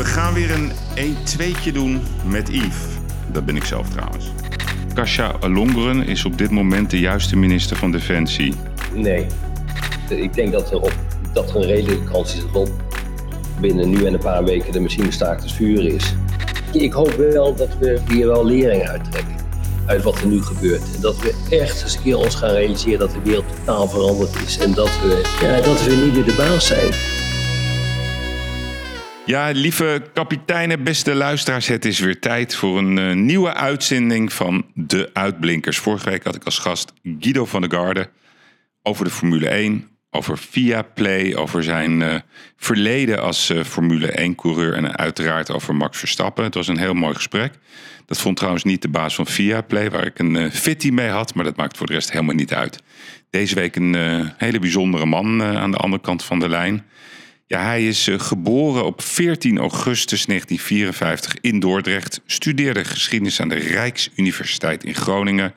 We gaan weer een 1-2'tje doen met Yves. Dat ben ik zelf trouwens. Kasia Longeren is op dit moment de juiste minister van Defensie. Nee. Ik denk dat er, op, dat er een redelijke kans is dat binnen nu en een paar weken de machine staakt het vuren is. Ik hoop wel dat we hier wel lering uittrekken uit wat er nu gebeurt. En dat we echt eens een keer ons gaan realiseren dat de wereld totaal veranderd is. En dat we, ja, dat we niet meer de baas zijn. Ja, lieve kapiteinen, beste luisteraars, het is weer tijd voor een uh, nieuwe uitzending van De Uitblinkers. Vorige week had ik als gast Guido van der Garde over de Formule 1, over Viaplay, over zijn uh, verleden als uh, Formule 1-coureur en uiteraard over Max Verstappen. Het was een heel mooi gesprek. Dat vond trouwens niet de baas van Viaplay, waar ik een fitty mee had, maar dat maakt voor de rest helemaal niet uit. Deze week een hele bijzondere man aan de andere kant van de lijn. Ja, hij is uh, geboren op 14 augustus 1954 in Dordrecht. Studeerde geschiedenis aan de Rijksuniversiteit in Groningen.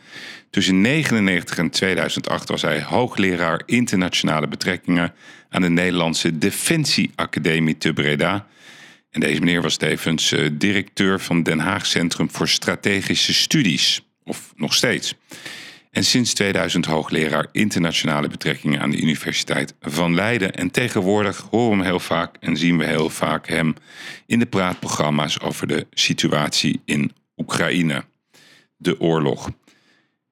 Tussen 1999 en 2008 was hij hoogleraar internationale betrekkingen aan de Nederlandse Defensieacademie te Breda. En deze meneer was tevens uh, directeur van Den Haag Centrum voor Strategische Studies. Of nog steeds. En sinds 2000 hoogleraar internationale betrekkingen aan de Universiteit van Leiden. En tegenwoordig horen we hem heel vaak en zien we heel vaak hem in de praatprogramma's over de situatie in Oekraïne, de oorlog.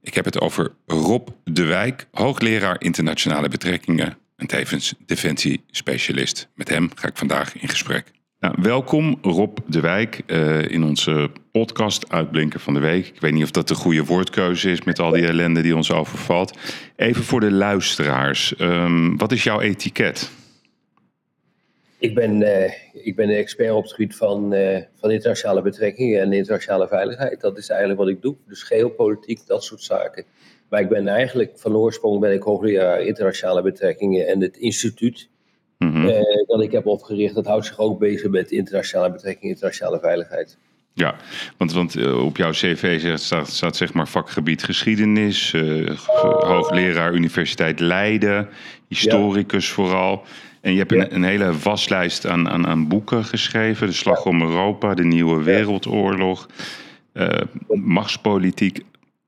Ik heb het over Rob de Wijk, hoogleraar internationale betrekkingen en tevens defensiespecialist. Met hem ga ik vandaag in gesprek. Nou, welkom Rob de Wijk uh, in onze podcast Uitblinker van de Week. Ik weet niet of dat de goede woordkeuze is met al die ellende die ons overvalt. Even voor de luisteraars, um, wat is jouw etiket? Ik ben, uh, ik ben expert op het gebied van, uh, van internationale betrekkingen en internationale veiligheid. Dat is eigenlijk wat ik doe, dus geopolitiek, dat soort zaken. Maar ik ben eigenlijk van oorsprong ben ik hoogleraar internationale betrekkingen en het instituut mm-hmm. uh, dat ik heb opgericht, dat houdt zich ook bezig met internationale betrekkingen, internationale veiligheid. Ja, want, want uh, op jouw cv staat, staat zeg maar vakgebied geschiedenis, uh, hoogleraar Universiteit Leiden, historicus ja. vooral. En je hebt ja. een, een, hele waslijst aan, aan, aan boeken geschreven. De Slag om Europa, De Nieuwe Wereldoorlog, machtspolitiek.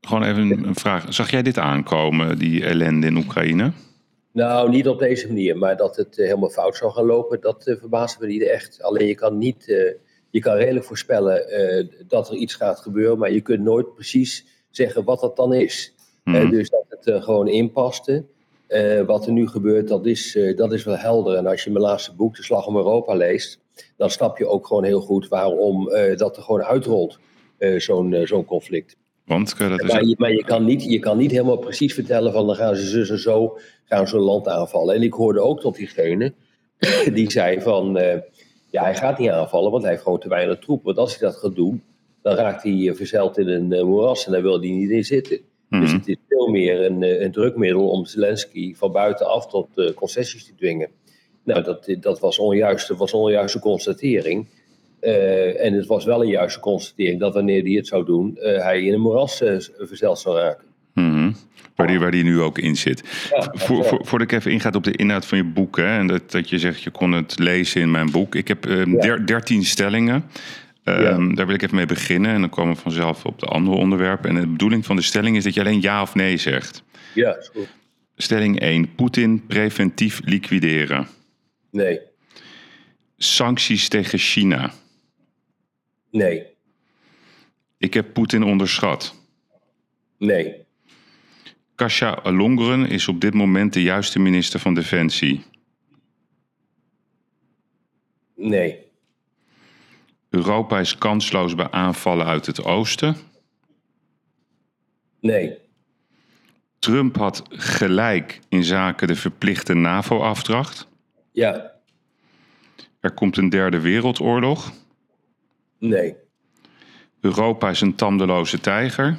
Gewoon even een, een vraag. Zag jij dit aankomen, die ellende in Oekraïne? Nou, niet op deze manier, maar dat het uh, helemaal fout zou gaan lopen, dat uh, verbaast me niet echt. Alleen je kan niet, uh, je kan redelijk voorspellen dat er iets gaat gebeuren, maar je kunt nooit precies zeggen wat dat dan is. Mm. dus dat het gewoon inpaste. wat er nu gebeurt, dat is, dat is wel helder. En als je mijn laatste boek, De Slag om Europa, leest, dan snap je ook gewoon heel goed waarom dat er gewoon uitrolt, zo'n zo'n conflict. Want, dat is... maar, je, maar je, kan niet, je kan niet helemaal precies vertellen van dan gaan ze zus en zo gaan ze een land aanvallen. En ik hoorde ook tot diegene die zei van uh, ja, hij gaat niet aanvallen, want hij heeft gewoon te weinig troepen. Want als hij dat gaat doen, dan raakt hij uh, verzeild in een uh, moeras en daar wil hij niet in zitten. Dus het is veel meer een, een drukmiddel om Zelensky van buitenaf tot concessies te dwingen. Nou, dat, dat was, onjuiste, was een onjuiste constatering. Uh, en het was wel een juiste constatering dat wanneer hij het zou doen, uh, hij in een moeras uh, verzeld zou raken. Mm-hmm. Waar, die, waar die nu ook in zit. Ja, voor, voor, voordat ik even ingaat op de inhoud van je boek, hè, en dat, dat je zegt je kon het lezen in mijn boek. Ik heb ja. dertien stellingen. Um, daar wil ik even mee beginnen en dan komen we vanzelf op de andere onderwerpen. En de bedoeling van de stelling is dat je alleen ja of nee zegt. Ja, is goed. Stelling 1. Poetin preventief liquideren. Nee. Sancties tegen China. Nee. Ik heb Poetin onderschat. Nee. Kasia Longeren is op dit moment de juiste minister van Defensie. Nee. Europa is kansloos bij aanvallen uit het oosten. Nee. Trump had gelijk in zaken de verplichte NAVO-afdracht. Ja. Er komt een derde wereldoorlog. Nee. Europa is een tandeloze tijger.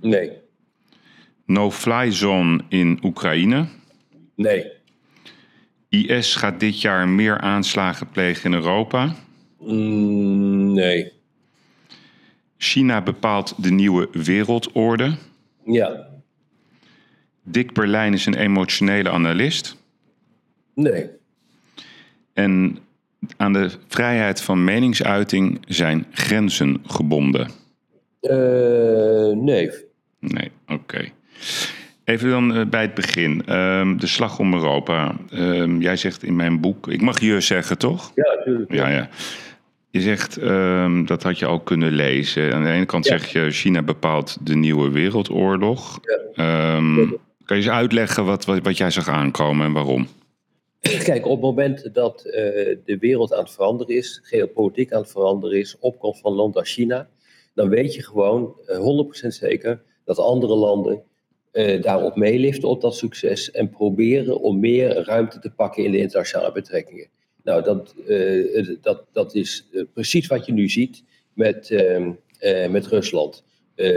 Nee. No-fly zone in Oekraïne. Nee. IS gaat dit jaar meer aanslagen plegen in Europa. Mm, nee. China bepaalt de nieuwe wereldorde. Ja. Dick Berlijn is een emotionele analist. Nee. En aan de vrijheid van meningsuiting zijn grenzen gebonden? nee. Nee, oké. Even dan bij het begin. Ehm, de slag om Europa. Ehm, jij zegt in mijn boek, ik mag je zeggen toch? Ja, natuurlijk. Ja, ja. Je zegt, ehm, dat had je al kunnen lezen. Aan de ene kant zeg je, China bepaalt de nieuwe wereldoorlog. Ja. kan je eens uitleggen wat, wat, wat jij zag aankomen en waarom? Kijk, op het moment dat uh, de wereld aan het veranderen is, geopolitiek aan het veranderen is, opkomst van land als China, dan weet je gewoon uh, eh, 100% zeker dat andere landen uh, daarop meeliften op dat succes en proberen om meer ruimte te pakken in de internationale betrekkingen. Nou, dat, dat, dat is precies wat je nu ziet met, ehm, met Rusland.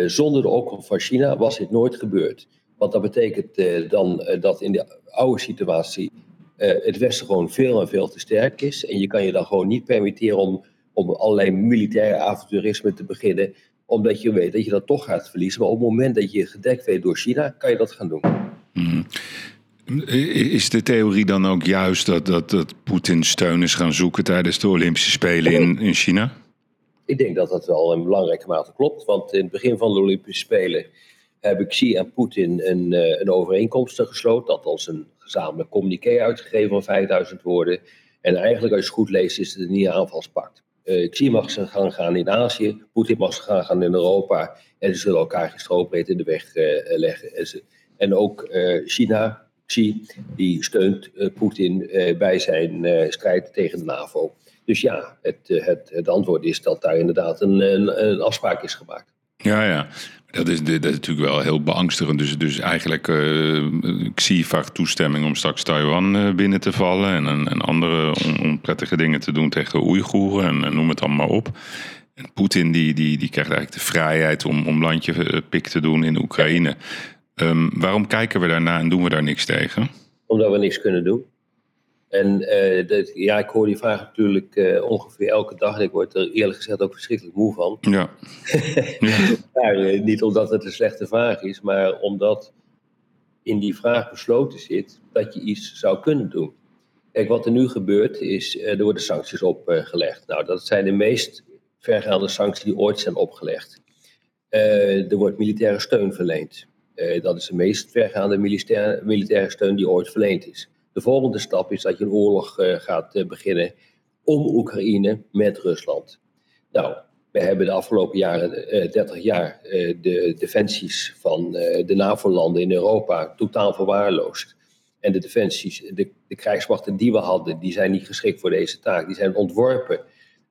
zonder de opkomst van China was dit nooit gebeurd. Want dat betekent dan dat in de oude situatie uh, het Westen gewoon veel en veel te sterk is. En je kan je dan gewoon niet permitteren om, om allerlei militaire avonturisme te beginnen, omdat je weet dat je dat toch gaat verliezen. Maar op het moment dat je gedekt weet door China, kan je dat gaan doen. Hmm. Is de theorie dan ook juist dat, dat, dat Poetin steun is gaan zoeken tijdens de Olympische Spelen in, in China? Ik denk dat dat wel in belangrijke mate klopt. Want in het begin van de Olympische Spelen heb ik Xi en Poetin een, eh, een overeenkomst gesloten. Dat als een gezamenlijk communiqué uitgegeven van 5000 woorden. En eigenlijk, als je het goed leest, is het een nieuwe aanvalspact. Uh, Xi mag ze gaan gaan in Azië, Poetin mag ze gaan gaan in Europa. En ze zullen elkaar geen stroopbreed in de weg uh, leggen. En, ook China, Xi, die steunt Poetin bij zijn strijd tegen de NAVO. Dus ja, het, het, het antwoord is dat daar inderdaad een, een afspraak is gemaakt. Ja, ja. Dat is, dat is natuurlijk wel heel beangstigend. Dus, dus eigenlijk, uh, vaak toestemming om straks Taiwan uh, binnen te vallen. En, en andere onprettige dingen te doen tegen Oeigoeren en, noem het allemaal op. En Poetin die, die, die krijgt eigenlijk de vrijheid om, om landje eh, pik te doen in Oekraïne. Um, waarom kijken we daarna en doen we daar niks tegen? Omdat we niks kunnen doen. En uh, ja, ik hoor die vraag natuurlijk uh, ongeveer elke dag. En ik word er eerlijk gezegd ook verschrikkelijk moe van. Ja. ja. maar, uh, niet omdat het een slechte vraag is, maar omdat in die vraag besloten zit dat je iets zou kunnen doen. Kijk, wat er nu gebeurt is, er worden sancties opgelegd. nou, dat zijn de meest vergaande sancties die ooit zijn opgelegd. er wordt militaire steun verleend. dat is de meest vergaande militaire, militaire steun die ooit verleend is. De volgende stap is dat je een oorlog uh, gaat uh, beginnen om Oekraïne met Rusland. Nou, we hebben de afgelopen jaren, uh, eh, 30 jaar, de defensies van de NAVO-landen in Europa totaal verwaarloosd. En de defensies, de, de, krijgsmachten die we hadden, die zijn niet geschikt voor deze taak. Die zijn ontworpen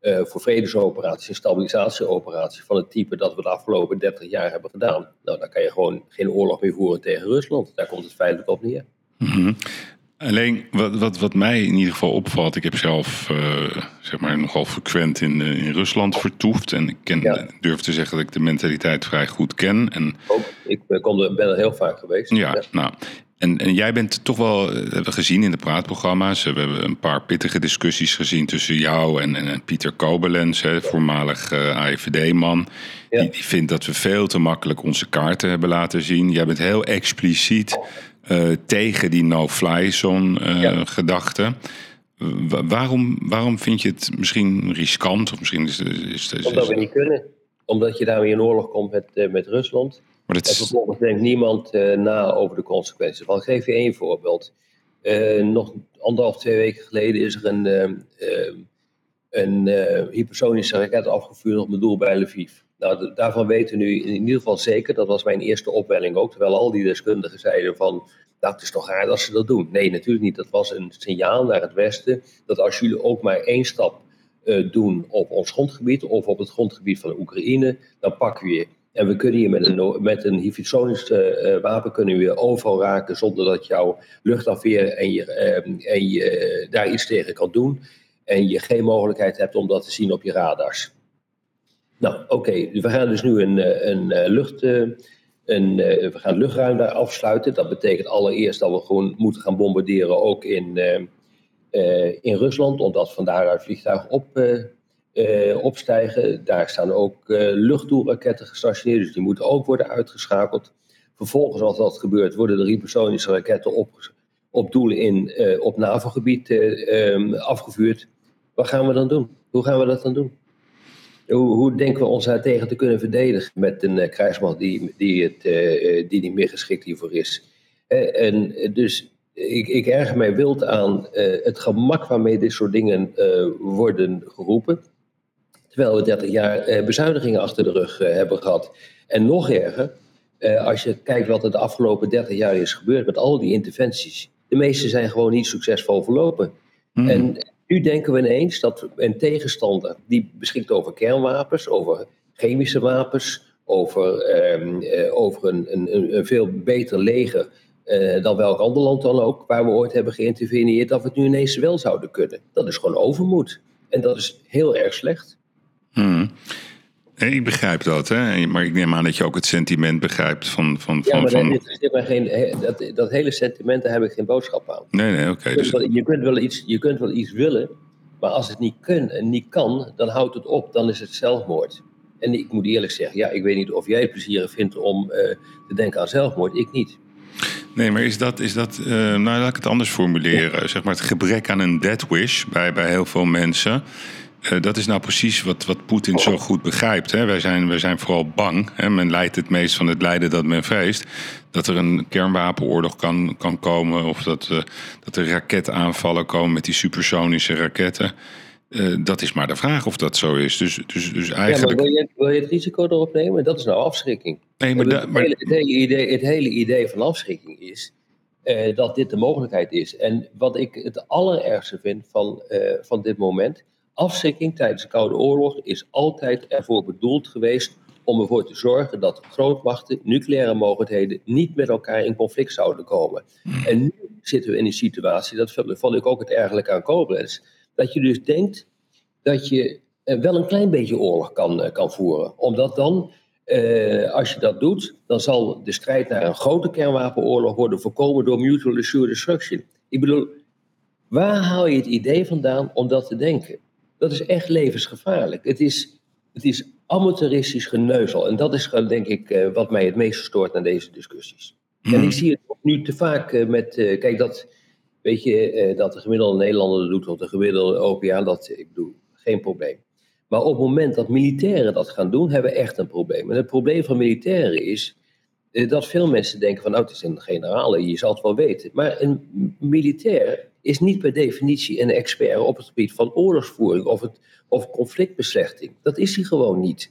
voor vredesoperaties en stabilisatieoperaties van het type dat we de afgelopen 30 jaar hebben gedaan. Nou, dan kan je gewoon geen oorlog meer voeren tegen Rusland. Daar komt het feitelijk op neer. -hmm. Alleen wat, wat, wat mij in ieder geval opvalt, ik heb zelf uh, zeg maar nogal frequent in, uh, in Rusland vertoefd. En ik ken, ja. durf te zeggen dat ik de mentaliteit vrij goed ken. En, Ook, ik kom er, ben er heel vaak geweest. Ja, ja. nou. En, en jij bent toch wel, eh, hebben we gezien in de praatprogramma's, we hebben een paar pittige discussies gezien tussen jou en, en Pieter Kobelens, hè, voormalig uh, AIVD-man. Ja. Die, die vindt dat we veel te makkelijk onze kaarten hebben laten zien. Jij bent heel expliciet uh, tegen die no-fly zone ja. gedachte. waarom, waarom vind je het misschien riskant? Of misschien is, is, is, Omdat we niet kunnen. Omdat je daarmee in oorlog komt met, uh, met Rusland. Maar dat is... En vervolgens denkt niemand na over de consequenties. Van, ik geef je één voorbeeld. nog anderhalf, twee weken geleden is er een, een hypersonische raket afgevuurd op mijn doel bij Lviv. Nou, daarvan weten we nu in ieder geval zeker, dat was mijn eerste opwelling ook, terwijl al die deskundigen zeiden van, dat nou, is toch raar dat ze dat doen. Nee, natuurlijk niet. Dat was een signaal naar het Westen, dat als jullie ook maar één stap uh, doen op ons grondgebied of op het grondgebied van de Oekraïne, dan pakken we je. En we kunnen je met een, met een hypersonisch uh, wapen kunnen we overal raken zonder dat jouw luchtafweer en je, uh, en je daar iets tegen kan doen. En je geen mogelijkheid hebt om dat te zien op je radars. Nou, oké, we gaan dus nu een, eh, een, eh, lucht. Eh, een, we gaan luchtruim daar afsluiten. Dat betekent allereerst dat we gewoon moeten gaan bombarderen ook in, in Rusland, omdat van daaruit vliegtuigen op, opstijgen. Daar staan ook luchtdoelraketten gestationeerd, dus die moeten ook worden uitgeschakeld. Vervolgens, als dat gebeurt, worden de hypersonische raketten op, op doelen in, op NAVO-gebied um, afgevuurd. Wat gaan we dan doen? Hoe gaan we dat dan doen? Hoe, hoe denken we ons daar tegen te kunnen verdedigen met een uh, krijgsmacht die, die, het, uh, die niet meer geschikt hiervoor is? En dus ik, ik erger mij wild aan het gemak waarmee dit soort dingen worden geroepen. Terwijl we 30 jaar bezuinigingen achter de rug hebben gehad. En nog erger, als je kijkt wat er de afgelopen 30 jaar is gebeurd met al die interventies. De meeste zijn gewoon niet succesvol verlopen. Mm. En nu denken we ineens dat een tegenstander die beschikt over kernwapens, over chemische wapens, over, um, uh, over een, een, een, veel beter leger uh, dan welk ander land dan ook, waar we ooit hebben geïnterveneerd, dat we het nu ineens wel zouden kunnen. Dat is gewoon overmoed. En dat is heel erg slecht. Hmm. Ik begrijp dat, hè? maar ik neem aan dat je ook het sentiment begrijpt van. van, van ja, maar van... Maar geen, dat, dat hele sentiment, daar heb ik geen boodschap aan. Nee, nee, oké. Okay, dus... je, kunt wel iets, je kunt wel iets willen, maar als het niet, kun, en niet kan, dan houdt het op, dan is het zelfmoord. En ik moet eerlijk zeggen, ja, ik weet niet of jij het plezierig vindt om uh, te denken aan zelfmoord, ik niet. Nee, maar is dat, is dat uh, nou laat ik het anders formuleren, ja. zeg maar het gebrek aan een death wish bij, bij heel veel mensen. Uh, dat is nou precies wat, wat Poetin zo goed begrijpt. Hè? Wij, zijn, wij zijn vooral bang. Hè? Men leidt het meest van het lijden dat men vreest. Dat er een kernwapenoorlog kan, kan komen. Of dat, uh, dat er raketaanvallen komen met die supersonische raketten. Uh, dat is maar de vraag of dat zo is. Dus, dus, dus eigenlijk... Ja, wil, je, wil je het risico erop nemen? Dat is nou afschrikking. Nee, maar het, maar... Hele, het, hele idee, het hele idee van afschrikking is dat dit de mogelijkheid is. En wat ik het allerergste vind van, van dit moment Afschrikking tijdens de Koude Oorlog is altijd ervoor bedoeld geweest om ervoor te zorgen dat grootmachten, nucleaire mogelijkheden, niet met elkaar in conflict zouden komen. En nu zitten we in een situatie, dat vond ik ook het ergelijk aan Koblenz, dat je dus denkt dat je wel een klein beetje oorlog kan, kan voeren. Omdat dan, eh, als je dat doet, dan zal de strijd naar een grote kernwapenoorlog worden voorkomen door mutual assured destruction. Ik bedoel, waar haal je het idee vandaan om dat te denken? Dat is echt levensgevaarlijk. Het is, het is amateuristisch geneuzel. En dat is denk ik uh, wat mij het meest stoort aan deze discussies. Mm. En ik zie het nu te vaak uh, met. Kijk, dat. Weet je, dat de gemiddelde Nederlander doet of de gemiddelde Europeaan, dat ik bedoel, geen probleem. Maar op het moment dat militairen dat gaan doen, hebben we echt een probleem. En het probleem van militairen is dat veel mensen denken van, nou, het is een generale, je zal het wel weten. Maar een militair is niet per definitie een expert op het gebied van oorlogsvoering of, het, of conflictbeslechting. Dat is hij gewoon niet.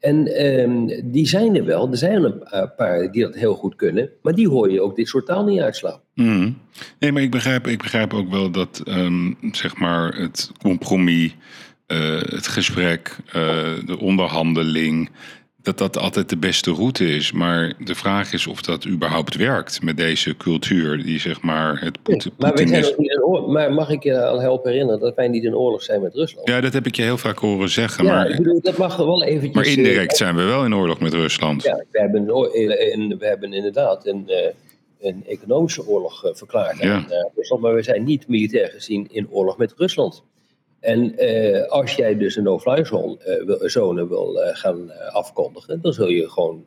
En um, die zijn er wel. Er zijn een paar die dat heel goed kunnen. Maar die hoor je ook dit soort taal niet uitslaan. Mm. Nee, maar ik begrijp, ik begrijp ook wel dat um, zeg maar het compromis, uh, het gesprek, uh, de onderhandeling dat dat altijd de beste route is. Maar de vraag is of dat überhaupt werkt met deze cultuur die zeg maar het Poetin maar, we zijn niet in oorlog, maar mag ik je al helpen herinneren dat wij niet in oorlog zijn met Rusland? Ja, dat heb ik je heel vaak horen zeggen. Ja, maar, bedoel, dat mag wel eventjes... Maar indirect zijn we wel in oorlog met Rusland. Ja, we hebben, we hebben inderdaad een, een economische oorlog verklaard ja. aan Rusland. Maar we zijn niet militair gezien in oorlog met Rusland. En uh, als jij dus een no-fly zone, uh, zone wil uh, gaan afkondigen, dan zul je gewoon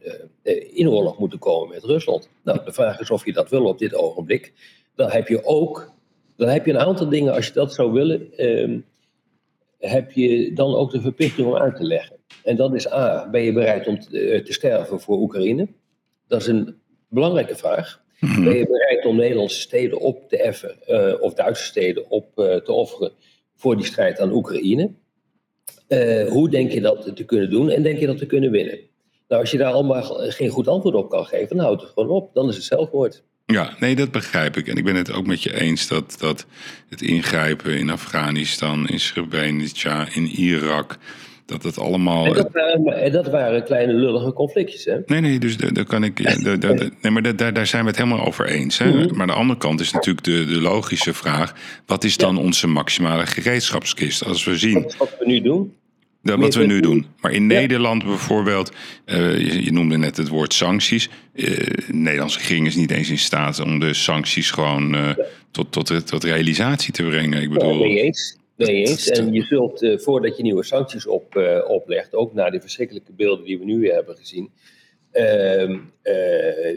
in oorlog moeten komen met Rusland. Nou, de vraag is of je dat wil op dit ogenblik. Dan heb je ook, dan heb je een aantal dingen, als je dat zou willen, ehm, heb je dan ook de verplichting om uit te leggen. En dat is A, ben je bereid om te, te sterven voor Oekraïne? Dat is een belangrijke vraag. Mm-hmm. Ben je bereid om Nederlandse steden op te effen, of Duitse steden op te offeren? Voor die strijd aan Oekraïne. Uh, hoe denk je dat te kunnen doen en denk je dat te kunnen winnen? Nou, als je daar allemaal geen goed antwoord op kan geven, dan houdt het gewoon op. Dan is het zelfmoord. Ja, nee, dat begrijp ik. En ik ben het ook met je eens dat, dat het ingrijpen in Afghanistan, in Srebrenica, in Irak, dat het allemaal. En dat, waren, dat waren kleine lullige conflictjes, hè? Nee, nee, dus daar kan ik. Nee, maar daar, daar zijn we het helemaal over eens. Hè? Mm-hmm. Maar aan de andere kant is natuurlijk de, de logische vraag: wat is dan ja. onze maximale gereedschapskist? Als we zien. Dat wat we nu doen. Dat wat we nu doen. Maar in ja. Nederland bijvoorbeeld, uh, je, je, noemde net het woord sancties. Uh, de Nederlandse regering is niet eens in staat om de sancties gewoon uh, tot, tot, tot realisatie te brengen. Ik bedoel, Nee eens. En je zult, uh, voordat je nieuwe sancties op, uh, oplegt, ook na de verschrikkelijke beelden die we nu weer hebben gezien, uh,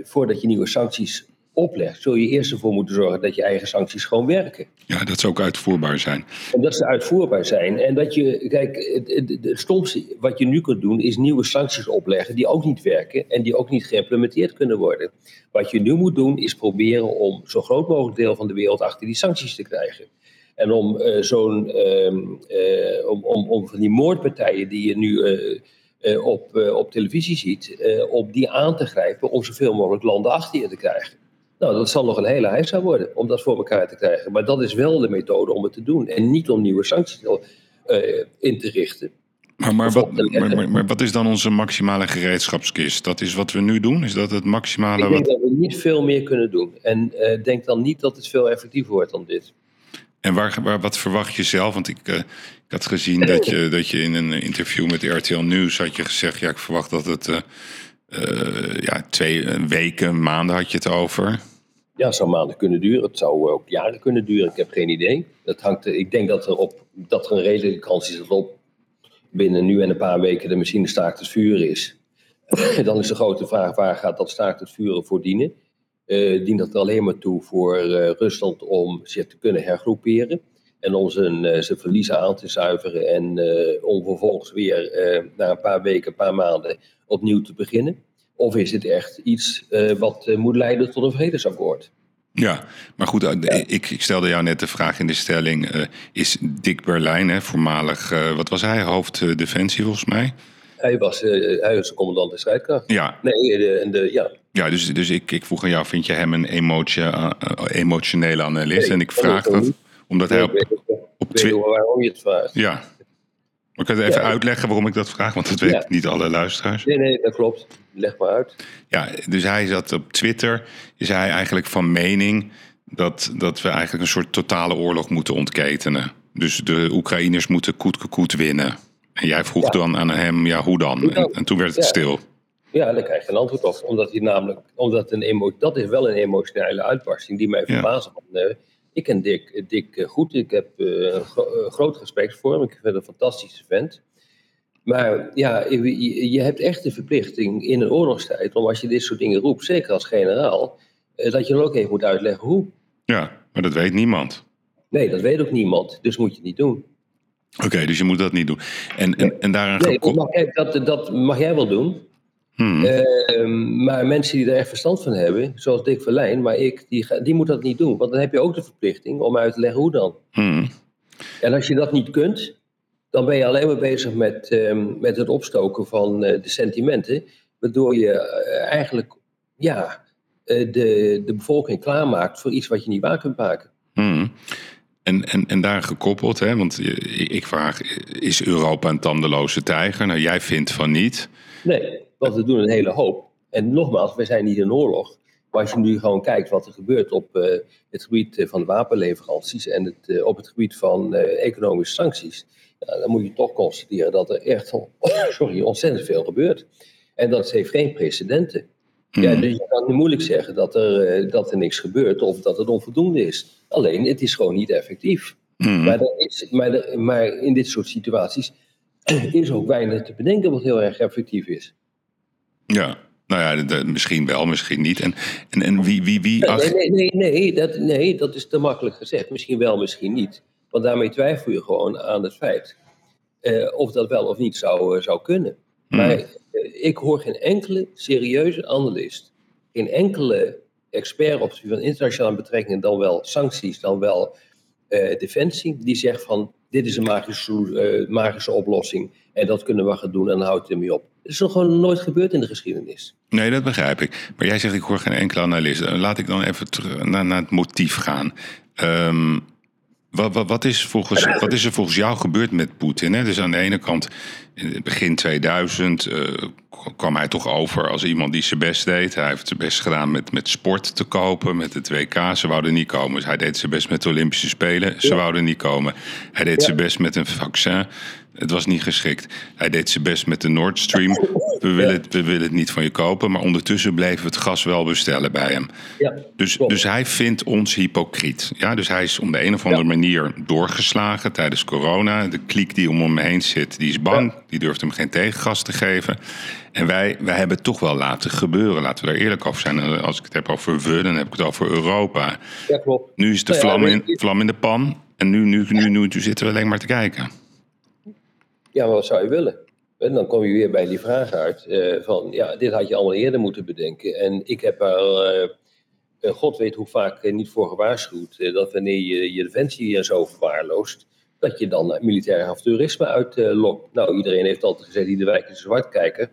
voordat je nieuwe sancties oplegt, zul je eerst ervoor moeten zorgen dat je eigen sancties gewoon werken. Ja, dat ze ook uitvoerbaar zijn. En dat ze uitvoerbaar zijn. En dat je, kijk, het, het, het stomste wat je nu kunt doen, is nieuwe sancties opleggen die ook niet werken en die ook niet geïmplementeerd kunnen worden. Wat je nu moet doen, is proberen om zo groot mogelijk deel van de wereld achter die sancties te krijgen. En om uh, zo'n, uh, uh, om, om, om van die moordpartijen die je nu uh, op, op televisie ziet, op die aan te grijpen om zoveel mogelijk landen achter je te krijgen. Nou, dat zal nog een hele heisa worden om dat voor elkaar te krijgen. Maar dat is wel de methode om het te doen. En niet om nieuwe sancties in te richten. Maar, maar, wat, maar, wat is dan onze maximale gereedschapskist? Dat is wat we nu doen? Is dat het maximale? Ik denk wat... dat we niet veel meer kunnen doen. En denk dan niet dat het veel effectiever wordt dan dit. En waar, waar, wat verwacht je zelf? Want ik, uh, ik had gezien dat je, dat je in een interview met RTL Nieuws had je gezegd... ja, ik verwacht dat het uh, uh, ja, twee weken, maanden had je het over. Ja, het zou maanden kunnen duren. Het zou ook jaren kunnen duren. Ik heb geen idee. Dat hangt, ik denk dat er, op, dat er een redelijke kans is dat op binnen nu en een paar weken de machine staakt het vuren is. Dan is de grote vraag, waar gaat dat staakt het vuren voor dienen? Uh, dient dat er alleen maar toe voor uh, Rusland om zich te kunnen hergroeperen. En om zijn, uh, zijn verliezen aan te zuiveren en om vervolgens weer na een paar weken, een paar maanden opnieuw te beginnen. Of is het echt iets wat moet leiden tot een vredesakkoord? Ja, maar goed, ik, ik, stelde jou net de vraag in de stelling: is Dick Berlijn, hè, voormalig, wat was hij, hoofd defensie volgens mij? Hij was, hij was de commandant de strijdkracht. Ja. Nee, de, de, ja. Ja, dus, dus ik, ik vroeg aan jou, vind je hem een emotie, uh, emotionele analist? Nee, en ik vraag dat omdat hij op, op Twitter... waarom je het vraagt. Ja. Maar kan je even ja. uitleggen waarom ik dat vraag? Want dat weet ja. niet alle luisteraars. Nee, nee, dat klopt. Leg maar uit. Ja, dus hij zat op Twitter, is hij eigenlijk van mening dat, dat we eigenlijk een soort totale oorlog moeten ontketenen. Dus de Oekraïners moeten koet koet winnen. En jij vroeg ja. dan aan hem, ja, hoe dan? En, en toen werd het stil. Ja, daar krijg je een antwoord op. Omdat hij namelijk, omdat een emo, dat is wel een emotionele uitbarsting die mij verbaast. Ja. Uh, ik ken Dick, Dick goed, ik heb uh, gro groot respect voor hem. Ik vind hem een fantastische vent. Maar ja, je, je, hebt echt de verplichting in een oorlogstijd, om als je dit soort dingen roept, zeker als generaal, uh, dat je dan ook even moet uitleggen hoe. Ja, maar dat weet niemand. Nee, dat weet ook niemand, dus moet je het niet doen. Oké, okay, dus je moet dat niet doen. En, en, en daaraan nee, dat mag, dat, dat mag jij wel doen. Hmm. Uh, maar mensen die er echt verstand van hebben, zoals Dick Verlijn, maar ik, die, die moet dat niet doen. Want dan heb je ook de verplichting om uit te leggen hoe dan. Hmm. En als je dat niet kunt, dan ben je alleen maar bezig met, uh, met het opstoken van uh, de sentimenten. Waardoor je eh, eigenlijk ja, eh, de, de bevolking klaarmaakt voor iets wat je niet waar kunt maken. Hmm. En, en, en daar gekoppeld, hè, want ik vraag, is Europa een tandeloze tijger? Nou, jij vindt van niet. Nee. Want we doen een hele hoop. En nogmaals, we zijn niet in oorlog. Maar als je nu gewoon kijkt wat er gebeurt op uh, het gebied van de wapenleveranties en het, uh, op het gebied van uh, economische sancties, ja, dan moet je toch constateren dat er echt sorry, ontzettend veel gebeurt. En dat heeft geen precedenten. Mm. Ja, dus je kan moeilijk zeggen dat er, dat er niks gebeurt of dat het onvoldoende is. Alleen, het is gewoon niet effectief. Mm. Maar, is, maar, maar in dit soort situaties is ook weinig te bedenken wat heel erg effectief is. Ja, nou ja, de, de, misschien wel, misschien niet. En, en, en wie... wie, wie nee, nee, nee, nee, dat, nee, dat is te makkelijk gezegd. Misschien wel, misschien niet. Want daarmee twijfel je gewoon aan het feit uh, of dat wel of niet zou, uh, zou kunnen. Hmm. Maar uh, ik hoor geen enkele serieuze analist, geen enkele expert op het gebied van internationale betrekkingen, dan wel sancties, dan wel defensie, die zegt van dit is een magische, magische oplossing en dat kunnen we gaan doen en dan houdt het ermee op. Het is nog gewoon nooit gebeurd in de geschiedenis. Nee, dat begrijp ik. Maar jij zegt, ik hoor geen enkele analist. Laat ik dan even terug naar, naar het motief gaan. Um, wat, wat, wat, is volgens, wat is er volgens jou gebeurd met Poetin? Dus aan de ene kant, in begin 2000 uh, kwam hij toch over als iemand die zijn best deed. Hij heeft zijn best gedaan met, met sport te kopen, met het WK. Ze wouden niet komen. Dus hij deed zijn best met de Olympische Spelen. Ze ja. wouden niet komen. Hij deed ja. zijn best met een vaccin. Het was niet geschikt. Hij deed zijn best met de Nord Stream. we, willen het, we willen het niet van je kopen. Maar ondertussen bleven we het gas wel bestellen bij hem. Ja, Dus, dus hij vindt ons hypocriet. Ja, dus hij is om de een of andere Ja. manier doorgeslagen tijdens corona. De kliek die om hem heen zit, die is bang. Die durft hem geen tegengas te geven. En wij, wij hebben het toch wel laten gebeuren. Laten we daar eerlijk over zijn. En Als ik het heb over we, dan heb ik het over Europa. ja klopt. Nu is de Nou vlam, in, vlam in de pan. En nu, nu, nu, nu, nu zitten we alleen maar te kijken. Ja, wat zou je willen? En dan kom je weer bij die vraag uit eh, van, ja, dit had je allemaal eerder moeten bedenken. En ik heb er, eh, eh, god weet hoe vaak, niet voor gewaarschuwd, dat wanneer je je defensie en zo verwaarloost, dat je dan militair avanteurisme uitlokt. nou, iedereen heeft altijd gezegd, die de wijk is zwart kijken.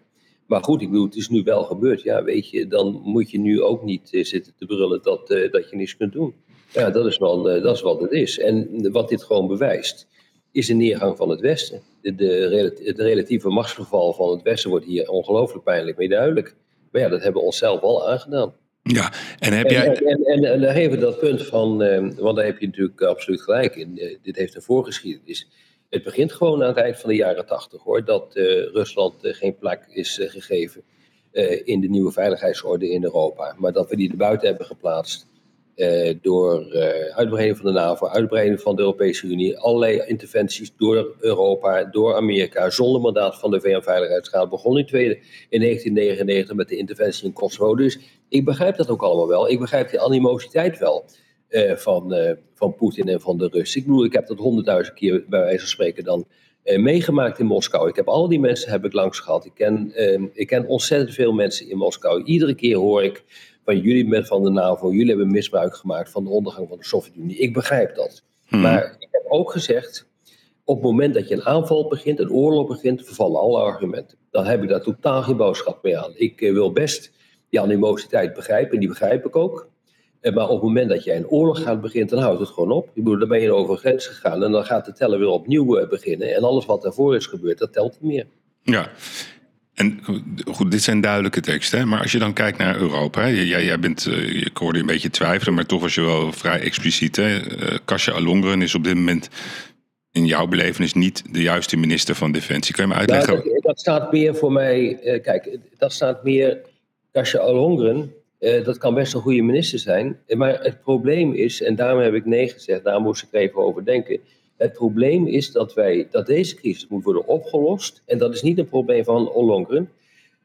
Maar goed, ik bedoel, het is nu wel gebeurd. Ja, weet je, dan moet je nu ook niet zitten te brullen dat, dat je niets kunt doen. Ja, dat is, wel, dat is wat het is. En wat dit gewoon bewijst, is de neergang van het Westen. De, de, het relatieve machtsverval van het Westen wordt hier ongelooflijk pijnlijk mee duidelijk. Maar ja, dat hebben we onszelf al aangedaan. Ja, en heb jij... en, en, en, en daar even dat punt van, eh, want daar heb je natuurlijk absoluut gelijk in. Eh, dit heeft een voorgeschiedenis. Het begint gewoon aan het eind van de jaren tachtig hoor, dat eh, Rusland eh, geen plek is gegeven in de nieuwe veiligheidsorde in Europa. Maar dat we die erbuiten hebben geplaatst eh, door eh, uitbreiding van de NAVO, uitbreiding van de Europese Unie, allerlei interventies door Europa, door Amerika, zonder mandaat van de VN-veiligheidsraad. Begon in, in 1999 met de interventie in Kosovo. Dus ik begrijp dat ook allemaal wel. Ik begrijp die animositeit wel eh, van, van Poetin en van de Russen. Ik bedoel, ik heb dat honderdduizend keer bij wijze van spreken dan meegemaakt in Moskou. Ik heb al die mensen heb ik langs gehad. Ik ken, eh, ik ken ontzettend veel mensen in Moskou. Iedere keer hoor ik van jullie bent van de NAVO, jullie hebben misbruik gemaakt van de ondergang van de Sovjet-Unie. Ik begrijp dat. Hmm. Maar ik heb ook gezegd, op het moment dat je een aanval begint, een oorlog begint, vervallen alle argumenten. Dan heb ik daar totaal geen boodschap mee aan. Ik eh, wil best die animositeit begrijpen, en die begrijp ik ook. Eh, Maar op het moment dat jij een oorlog gaat beginnen, dan houdt het gewoon op. Ik bedoel, dan ben je over een grens gegaan en dan gaat de teller weer opnieuw eh, beginnen. En alles wat daarvoor is gebeurd, dat telt niet meer. Ja. En goed, dit zijn duidelijke teksten. Maar als je dan kijkt naar Europa. Hè? Jij, jij bent, eh, ik hoorde een beetje twijfelen, maar toch was je wel vrij expliciet. Hè? Kasia Alongren is op dit moment in jouw belevenis niet de juiste minister van Defensie. Kan je me uitleggen? dat, dat staat meer voor mij. eh, kijk, dat staat meer. Kasia Alongren, dat kan best een goede minister zijn. Maar het probleem is, en daarom heb ik nee gezegd, daar moest ik even over denken. Het probleem is dat, wij, dat deze crisis moet worden opgelost. En dat is niet een probleem van Ollongren.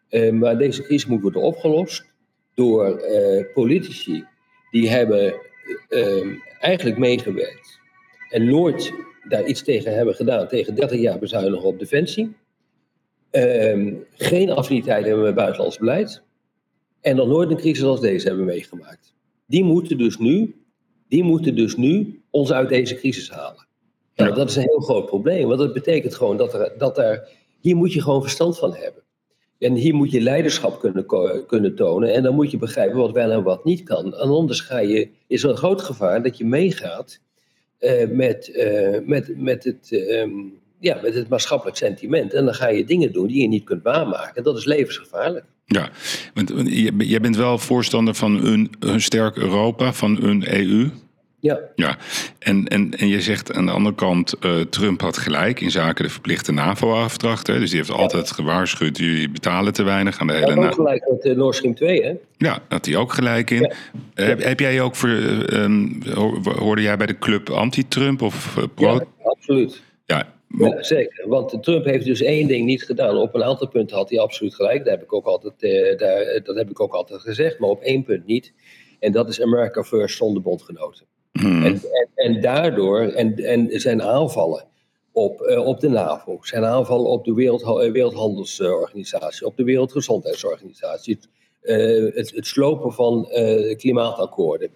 eh, maar deze crisis moet worden opgelost door eh, politici die hebben eh, eh, eigenlijk meegewerkt. En nooit daar iets tegen hebben gedaan. Tegen 30 jaar bezuinigen op defensie. Ehm, geen affiniteit hebben met buitenlands beleid. En nog nooit een crisis als deze hebben meegemaakt. Die moeten dus nu, die moeten dus nu ons uit deze crisis halen. Nou, Ja. dat is een heel groot probleem. Want dat betekent gewoon dat er, dat er. Hier moet je gewoon verstand van hebben. En hier moet je leiderschap kunnen, kunnen tonen. En dan moet je begrijpen wat wel en wat niet kan. En anders ga je, is er een groot gevaar dat je meegaat eh, met, eh, met, met, het, ehm, ja, met het maatschappelijk sentiment. En dan ga je dingen doen die je niet kunt waarmaken. Dat is levensgevaarlijk. Ja, want jij bent wel voorstander van een, een sterk Europa, van een EU. Ja, Ja, en, en, en je zegt aan de andere kant, eh, Trump had gelijk in zaken de verplichte NAVO-afdracht. hè. Dus die heeft altijd gewaarschuwd, jullie betalen te weinig aan de hele dat ook NAVO. gelijk met uh, Nord Stream 2, hè? Ja, had hij ook gelijk in. Heb, heb jij ook voor, eh, ehm, ho- hoorde jij bij de club anti-Trump of eh, pro? Ja, absoluut. Ja, Ja, zeker. Want Trump heeft dus één ding niet gedaan. Op een aantal punten had hij absoluut gelijk. Dat heb ik ook altijd, eh, daar, dat heb ik ook altijd gezegd. Maar op één punt niet. En dat is America First zonder bondgenoten. Hmm, En, en, en daardoor, en, en zijn aanvallen op, eh, op de NAVO, zijn aanvallen op de eh, Wereldhandelsorganisatie, op de Wereldgezondheidsorganisatie, eh, het, het slopen van klimaatakkoorden.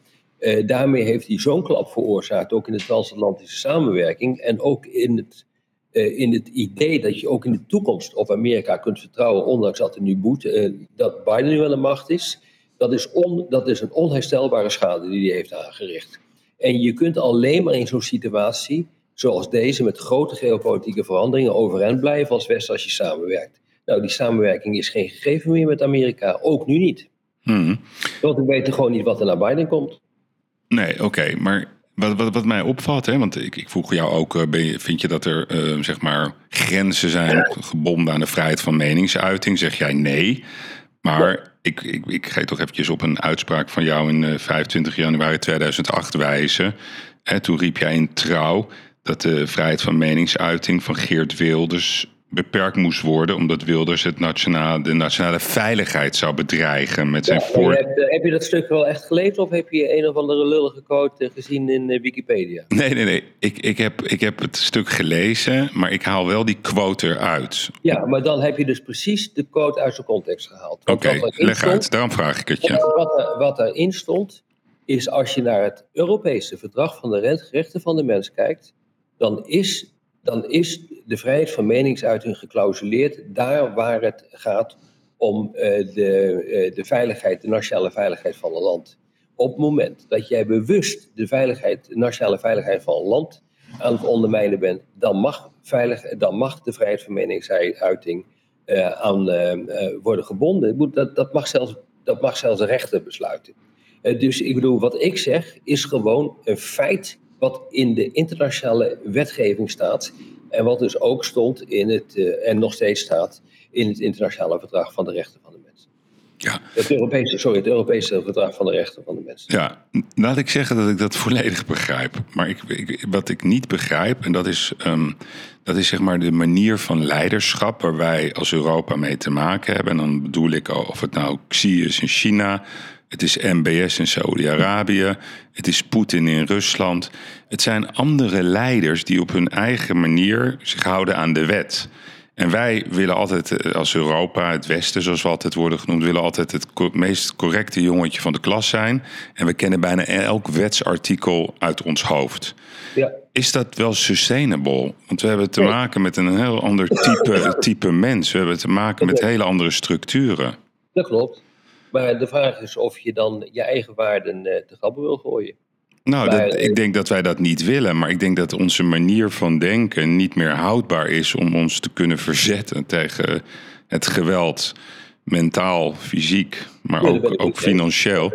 Daarmee heeft hij zo'n klap veroorzaakt, ook in de transatlantische samenwerking en ook in het, in het idee dat je ook in de toekomst op Amerika kunt vertrouwen, ondanks dat er nu boet, dat Biden nu aan de macht is. Dat is, on, dat is een onherstelbare schade die hij heeft aangericht. En je kunt alleen maar in zo'n situatie, zoals deze, met grote geopolitieke veranderingen overeind blijven als West als je samenwerkt. Nou, die samenwerking is geen gegeven meer met Amerika, ook nu niet. hmm. Want we weten gewoon niet wat er naar Biden komt. Nee, oké, maar Wat, wat, wat mij opvalt, hè, want ik, ik vroeg jou ook, eh, ben je, vind je dat er uh, zeg maar grenzen zijn gebonden aan de vrijheid van meningsuiting? Zeg jij nee. Maar ik, ik, ik ga toch eventjes op een uitspraak van jou in uh, 25 januari 2008 wijzen. Hè, toen riep jij in trouw dat de vrijheid van meningsuiting van Geert Wilders beperkt moest worden, omdat Wilders het nationale, de nationale veiligheid zou bedreigen met zijn voor. Heb, heb, je dat stuk wel echt gelezen of heb je een of andere lullige quote gezien in uh, Wikipedia? Nee, nee, nee. Ik, ik, heb, ik heb het stuk gelezen, maar ik haal wel die quote eruit. Ja, maar dan heb je dus precies de quote uit zijn context gehaald. Oké, okay, leg stond, uit. Daarom vraag ik het je. Wat, er, wat erin stond, is als je naar het Europese verdrag van de rechten van de mens kijkt, dan is dan is de vrijheid van meningsuiting geclausuleerd daar waar het gaat om uh, de, uh, de veiligheid, de nationale veiligheid van een land. Op het moment dat jij bewust de, veiligheid, de nationale veiligheid van een land aan het ondermijnen bent, dan mag, veilig, dan mag de vrijheid van meningsuiting uh, aan worden gebonden. Dat, dat, mag zelfs, dat mag zelfs de rechter besluiten. dus ik bedoel, wat ik zeg is gewoon een feit wat in de internationale wetgeving staat. En wat dus ook stond in het, uh, en nog steeds staat in het internationale verdrag van de rechten van de. Ja. Het Europese, sorry, het Europese verdrag van de rechten van de mens. Ja, laat ik zeggen dat ik dat volledig begrijp. Maar ik, ik, wat ik niet begrijp, en dat is, um, dat is zeg maar de manier van leiderschap waar wij als Europa mee te maken hebben. En dan bedoel ik of het nou Xi is in China, het is MBS in Saudi-Arabië. Het is Poetin in Rusland. Het zijn andere leiders die op hun eigen manier zich houden aan de wet. En wij willen altijd eh, als Europa, het Westen zoals we altijd worden genoemd, willen altijd het meest correcte jongetje van de klas zijn. En we kennen bijna elk wetsartikel uit ons hoofd. Ja. Is dat wel sustainable? Want we hebben te maken met een heel ander type, type mens. We hebben te maken met hele andere structuren. Dat klopt. Maar de vraag is of je dan je eigen waarden uh, te grappen wil gooien. Nou, dat, ik denk dat wij dat niet willen. Maar ik denk dat onze manier van denken niet meer houdbaar is om ons te kunnen verzetten tegen het geweld. Mentaal, fysiek, maar ook, ook financieel.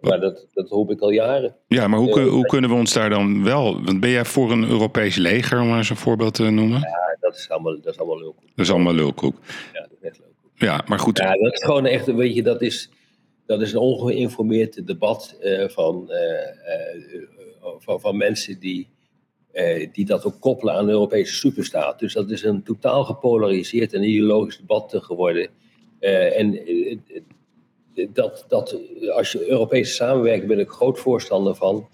maar dat, dat hoop ik al jaren. Ja, maar hoe, hoe kunnen we ons daar dan wel... Want ben jij voor een Europees leger, om maar eens een voorbeeld te noemen? Ja, dat is allemaal, dat is allemaal lulkoek. Dat is allemaal lulkoek. Ja, dat is echt lulkoek. Ja, maar goed. Ja, dat is gewoon echt, weet je, dat is dat is een ongeïnformeerd debat uh, van, uh, van, van, mensen die, die dat ook koppelen aan de Europese superstaat. Dus dat is een totaal gepolariseerd en ideologisch debat geworden. en dat, dat, als je Europese samenwerking ben ik groot voorstander van.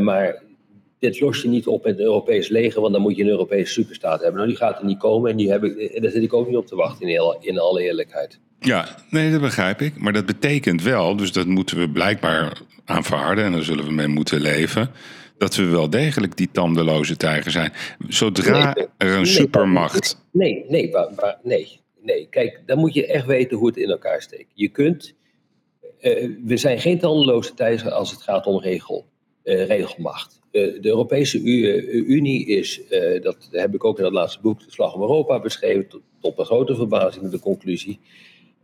maar dit los je niet op met een Europees leger, want dan moet je een Europese superstaat hebben. Nou, die gaat er niet komen en die heb ik, daar zit ik ook niet op te wachten, in, in alle eerlijkheid. Ja, nee, dat begrijp ik. Maar dat betekent wel, dus dat moeten we blijkbaar aanvaarden en daar zullen we mee moeten leven. Dat we wel degelijk die tandeloze tijger zijn. Zodra er een supermacht. Nee, nee, nee, nee. Kijk, dan moet je echt weten hoe het in elkaar steekt. Je kunt. Uh, we zijn geen tandeloze tijger als het gaat om regel, uh, regelmacht. Uh, de Europese Unie is, dat heb ik ook in het laatste boek, De Slag om Europa, beschreven, tot, tot een grote verbazing de conclusie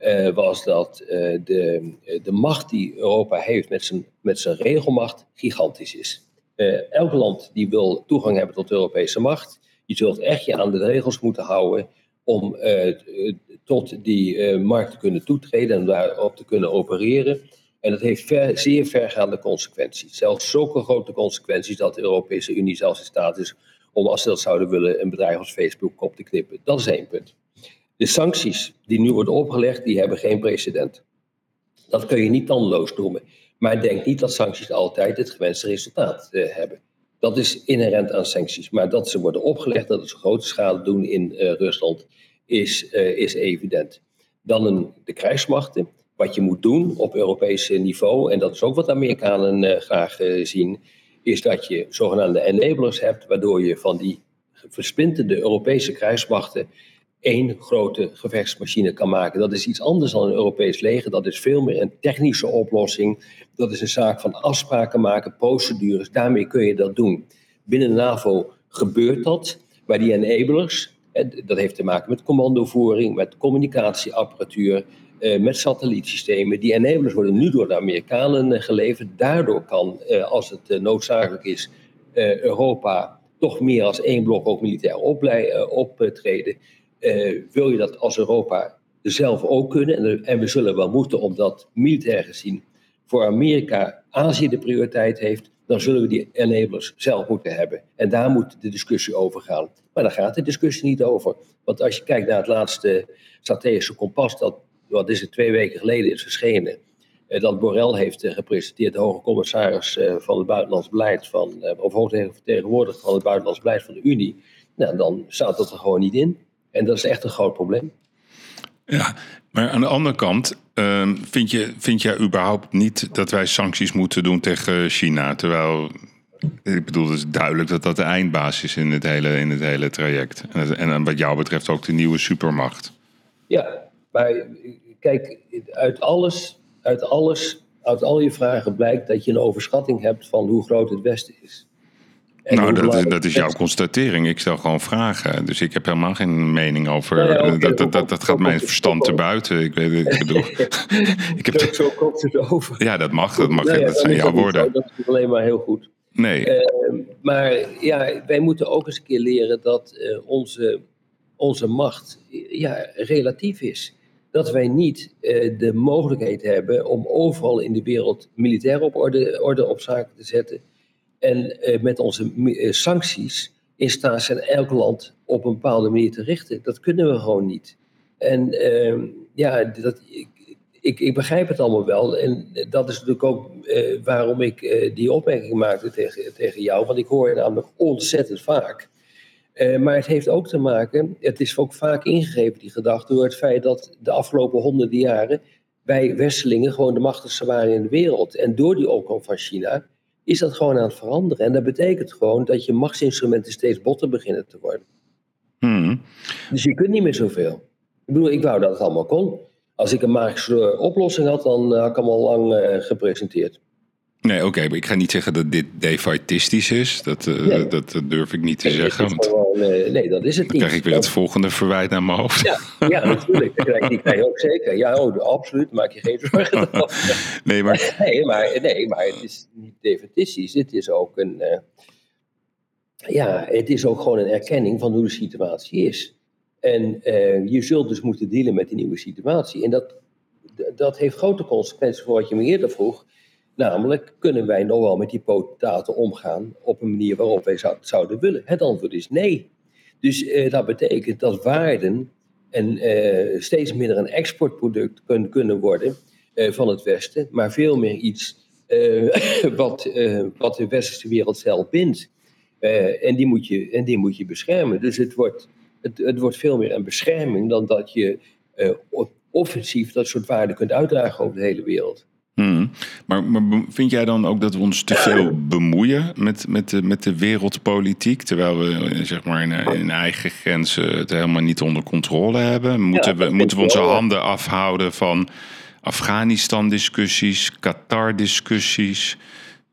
uh, was dat uh, de, de macht die Europa heeft met zijn, met zijn regelmacht gigantisch is. Uh, elk land die wil toegang hebben tot de Europese macht, je zult echt je aan de regels moeten houden om tot die markt te kunnen toetreden en daarop te kunnen opereren. En dat heeft zeer vergaande consequenties. Zelfs zulke grote consequenties dat de Europese Unie zelfs in staat is om, als ze dat zouden willen, een bedrijf als Facebook kop te knippen. Dat is één punt. De sancties die nu worden opgelegd, die hebben geen precedent. Dat kun je niet tandeloos noemen. Maar denk niet dat sancties altijd het gewenste resultaat uh, hebben. Dat is inherent aan sancties. Maar dat ze worden opgelegd, dat ze grote schade doen in uh, Rusland, is, uh, is evident. Dan een, de krijgsmachten. Wat je moet doen op Europees niveau, en dat is ook wat Amerikanen graag zien, is dat je zogenaamde enablers hebt, waardoor je van die versplinterde Europese krijgsmachten één grote gevechtsmachine kan maken. Dat is iets anders dan een Europees leger. Dat is veel meer een technische oplossing. Dat is een zaak van afspraken maken, procedures. Daarmee kun je dat doen. Binnen NAVO gebeurt dat. Maar die enablers, dat heeft te maken met commandovoering, met communicatieapparatuur, eh, met satellietsystemen. Die enablers worden nu door de Amerikanen eh, geleverd. Daardoor kan, eh, als het noodzakelijk is, Europa toch meer als één blok ook militair optreden. Wil je dat als Europa zelf ook kunnen? En, en we zullen wel moeten, omdat militair gezien voor Amerika Azië de prioriteit heeft, dan zullen we die enablers zelf moeten hebben. En daar moet de discussie over gaan. Maar daar gaat de discussie niet over. Want als je kijkt naar het laatste strategische kompas, dat wat is het, twee weken geleden is verschenen, eh, dat Borrell heeft eh, gepresenteerd, de hoge commissaris eh, van het buitenlands beleid, van, of hoge vertegenwoordiger van het buitenlands beleid van de Unie, nou, dan staat dat er gewoon niet in. En dat is echt een groot probleem. Ja, maar aan de andere kant, ehm, vind, je, vind jij überhaupt niet dat wij sancties moeten doen tegen China? Terwijl, ik bedoel, het is duidelijk dat dat de eindbasis is in het hele, in het hele traject. En, en wat jou betreft ook de nieuwe supermacht. Ja, maar kijk, uit alles, uit alles, uit al je vragen blijkt dat je een overschatting hebt van hoe groot het Westen is nou, dat, dat, is jouw constatering. Ik stel gewoon vragen. Dus ik heb helemaal geen mening over. Nou dat, dat, dat, dat gaat mijn verstand te buiten. Ik, weet, ik bedoel. ik heb, zo komt het over. Ja, dat mag. Dat, mag, dat zijn jouw woorden. Dat is alleen maar heel goed. Nee. Uh, maar ja, wij moeten ook eens een keer leren dat uh, onze, onze macht ja, relatief is. Dat wij niet uh, de mogelijkheid hebben om overal in de wereld militair op orde, orde op zaken te zetten en eh, met onze eh, sancties in staat zijn elk land op een bepaalde manier te richten. Dat kunnen we gewoon niet. En ehm, ja, dat, ik, ik, ik, begrijp het allemaal wel. En dat is natuurlijk ook eh, waarom ik die opmerking maakte tegen, tegen jou. Want ik hoor je namelijk ontzettend vaak. maar het heeft ook te maken, het is ook vaak ingegeven, die gedachte, door het feit dat de afgelopen honderden jaren wij Westelingen gewoon de machtigste waren in de wereld. En door die opkomst van China is dat gewoon aan het veranderen. En dat betekent gewoon dat je machtsinstrumenten steeds botter beginnen te worden. Hmm. Dus je kunt niet meer zoveel. Ik bedoel, ik wou dat het allemaal kon. Als ik een magische oplossing had, dan had ik hem al lang uh, gepresenteerd. Nee, oké, maar ik ga niet zeggen dat dit defaitistisch is. Dat, uh, dat, durf ik niet te zeggen. Want gewoon, uh, nee, dat is het niet. Dan krijg ik weer het volgende verwijt naar mijn hoofd. Ja, ja natuurlijk. Dat krijg, die krijg je ook zeker. Ja, oh, absoluut. Maak je geen zorgen. nee, maar... nee, maar... Nee, maar het is niet defaitistisch. Het is ook een... Uh, ja, het is ook gewoon een erkenning van hoe de situatie is. En je zult dus moeten dealen met die nieuwe situatie. En dat, dat heeft grote consequenties voor wat je me eerder vroeg Namelijk, kunnen wij nog wel met die potentaten omgaan op een manier waarop wij zouden willen? Het antwoord is nee. Dus eh, dat betekent dat waarden en eh, steeds minder een exportproduct kunnen, worden eh, van het Westen, maar veel meer iets wat, wat de westerse wereld zelf bindt. En, die moet je, en die moet je beschermen. Dus het wordt, het, het wordt veel meer een bescherming dan dat je offensief dat soort waarden kunt uitdragen over de hele wereld. Hmm. Maar, maar, vind jij dan ook dat we ons te veel bemoeien met, met, de, met de wereldpolitiek, terwijl we eh, zeg maar in, eh, in eigen grenzen het helemaal niet onder controle hebben? Moeten, we, moeten we onze handen afhouden van Afghanistan-discussies, Qatar-discussies?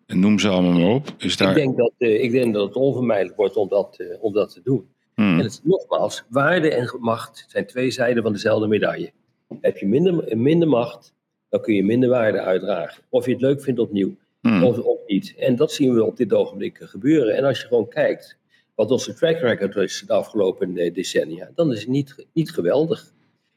Noem ze allemaal maar op. Is daar... ik, denk dat, uh, ik denk dat het onvermijdelijk wordt om dat, uh, om dat te doen. Hmm. En het, nogmaals, waarde en macht zijn twee zijden van dezelfde medaille. Heb je minder, minder macht, dan kun je minder waarde uitdragen. Of je het leuk vindt opnieuw, hmm. of, of niet. En dat zien we op dit ogenblik gebeuren. En als je gewoon kijkt wat onze track record is de afgelopen eh, decennia, dan is het niet, niet geweldig.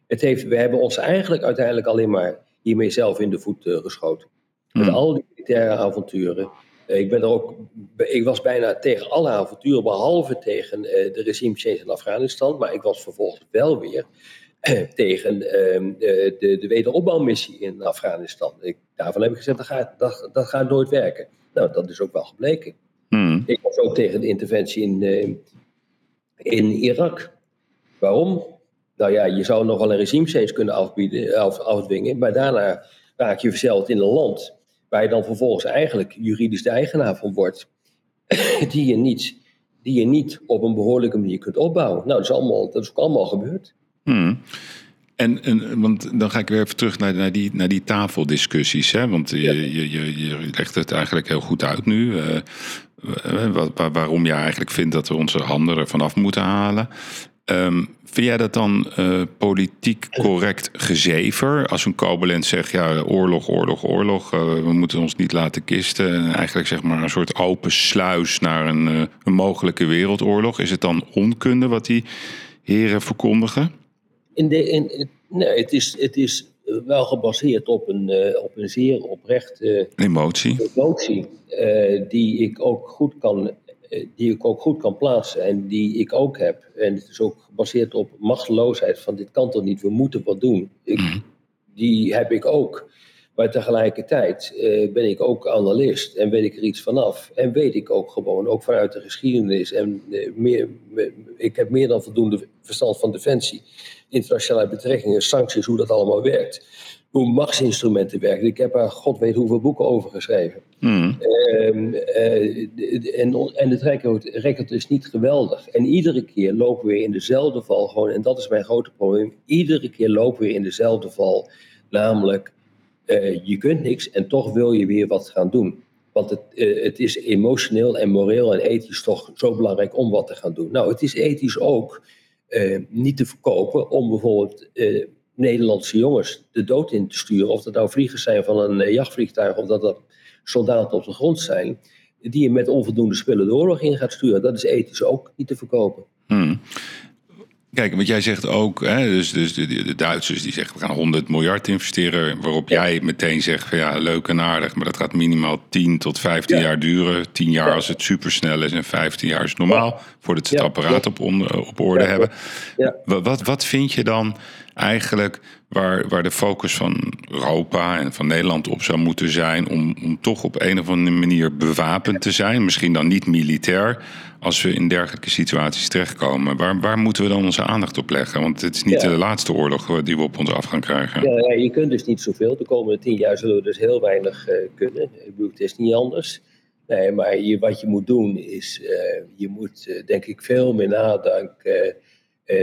Het heeft, we hebben ons eigenlijk uiteindelijk alleen maar hiermee zelf in de voet uh, geschoten. Met hmm. al die militaire avonturen. Uh, ik, ben er ook, ik was bijna tegen alle avonturen, behalve tegen uh, de regime change in Afghanistan. Maar ik was vervolgens wel weer tegen ehm, de, de, de, wederopbouwmissie in Afghanistan. Ik, daarvan heb ik gezegd, dat gaat, dat, dat gaat nooit werken. Nou, dat is ook wel gebleken. Hmm. Ik was ook tegen de interventie in, uh, in Irak. Waarom? Nou ja, je zou nog wel een regime kunnen afbieden, af, afdwingen, maar daarna raak je verzeld in een land waar je dan vervolgens eigenlijk juridisch de eigenaar van wordt, die je niet, die je niet op een behoorlijke manier kunt opbouwen. Nou, dat is, allemaal, dat is ook allemaal gebeurd. Hmm. En, en, want dan ga ik weer even terug naar, naar, die, naar die tafeldiscussies. Hè? Want je, je, je, je legt het eigenlijk heel goed uit nu. Uh, wat, waarom je eigenlijk vindt dat we onze handen ervan af moeten halen. Ehm, vind jij dat dan uh, politiek correct gezever? Als een Koblenz zegt, ja, oorlog, oorlog, oorlog. Uh, we moeten ons niet laten kisten. Eigenlijk zeg maar een soort open sluis naar een, een mogelijke wereldoorlog. Is het dan onkunde wat die heren verkondigen? In de, in, nee, het is, het is wel gebaseerd op een, op een zeer oprechte emotie, emotie die ik ook goed kan eh, die ik ook goed kan plaatsen en die ik ook heb. En het is ook gebaseerd op machteloosheid van dit kan toch niet, we moeten wat doen. Ik, mhm. Die heb ik ook. Maar tegelijkertijd uh, ben ik ook analist en weet ik er iets vanaf. En weet ik ook gewoon, ook vanuit de geschiedenis. En uh, meer, ik heb meer dan voldoende verstand van defensie, internationale betrekkingen, sancties, hoe dat allemaal werkt hoe machtsinstrumenten werken. Ik heb daar god weet hoeveel boeken over geschreven. Hmm. Ehm, eh, en, en het record, is niet geweldig. En iedere keer lopen we in dezelfde val gewoon. En dat is mijn grote probleem. Iedere keer lopen we in dezelfde val. Namelijk, uh, je kunt niks en toch wil je weer wat gaan doen. Want het, uh, het is emotioneel en moreel en ethisch toch zo belangrijk om wat te gaan doen. Nou, het is ethisch ook niet te verkopen om bijvoorbeeld Nederlandse jongens de dood in te sturen. Of dat nou vliegers zijn van een eh, jachtvliegtuig of dat dat soldaten op de grond zijn. Die je met onvoldoende spullen de oorlog in gaat sturen. Dat is ethisch ook niet te verkopen. Hmm. Kijk, wat jij zegt ook, hè, dus, dus de, de, Duitsers die zeggen we gaan 100 miljard investeren, waarop jij meteen zegt van ja, leuk en aardig, maar dat gaat minimaal 10 tot 15 jaar duren. 10 jaar als het supersnel is en 15 jaar is normaal, voordat ze het apparaat op, op orde hebben. Wat, wat vind je dan eigenlijk waar, waar de focus van Europa en van Nederland op zou moeten zijn om, om toch op een of andere manier bewapend te zijn, misschien dan niet militair, als we in dergelijke situaties terechtkomen. Waar, waar moeten we dan onze aandacht op leggen? Want het is niet de laatste oorlog eh, die we op ons af gaan krijgen. Ja, ja, je kunt dus niet zoveel. De komende tien jaar zullen we dus heel weinig uh, kunnen. Het is niet anders. Nee, maar je, wat je moet doen is, uh, je moet denk ik veel meer nadenken eh,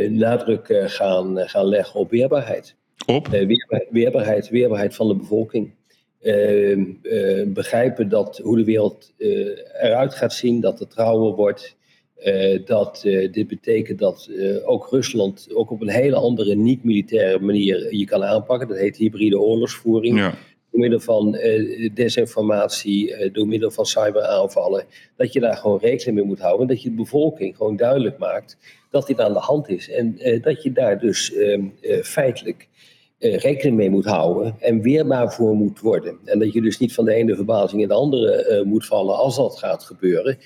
nadruk eh, gaan, eh, gaan leggen op weerbaarheid. Op? Weerbaarheid, weerbaarheid, weerbaarheid van de bevolking. Ehm, begrijpen dat hoe de wereld eruit gaat zien, dat het trouwer wordt. dat dit betekent dat ook Rusland ook op een hele andere niet-militaire manier je kan aanpakken. Dat heet hybride oorlogsvoering. Ja door middel van desinformatie, door middel van cyberaanvallen, dat je daar gewoon rekening mee moet houden. En dat je de bevolking gewoon duidelijk maakt dat dit aan de hand is. En uh, dat je daar dus uh, feitelijk uh, rekening mee moet houden en weerbaar voor moet worden. En dat je dus niet van de ene verbazing in de andere moet vallen als dat gaat gebeuren.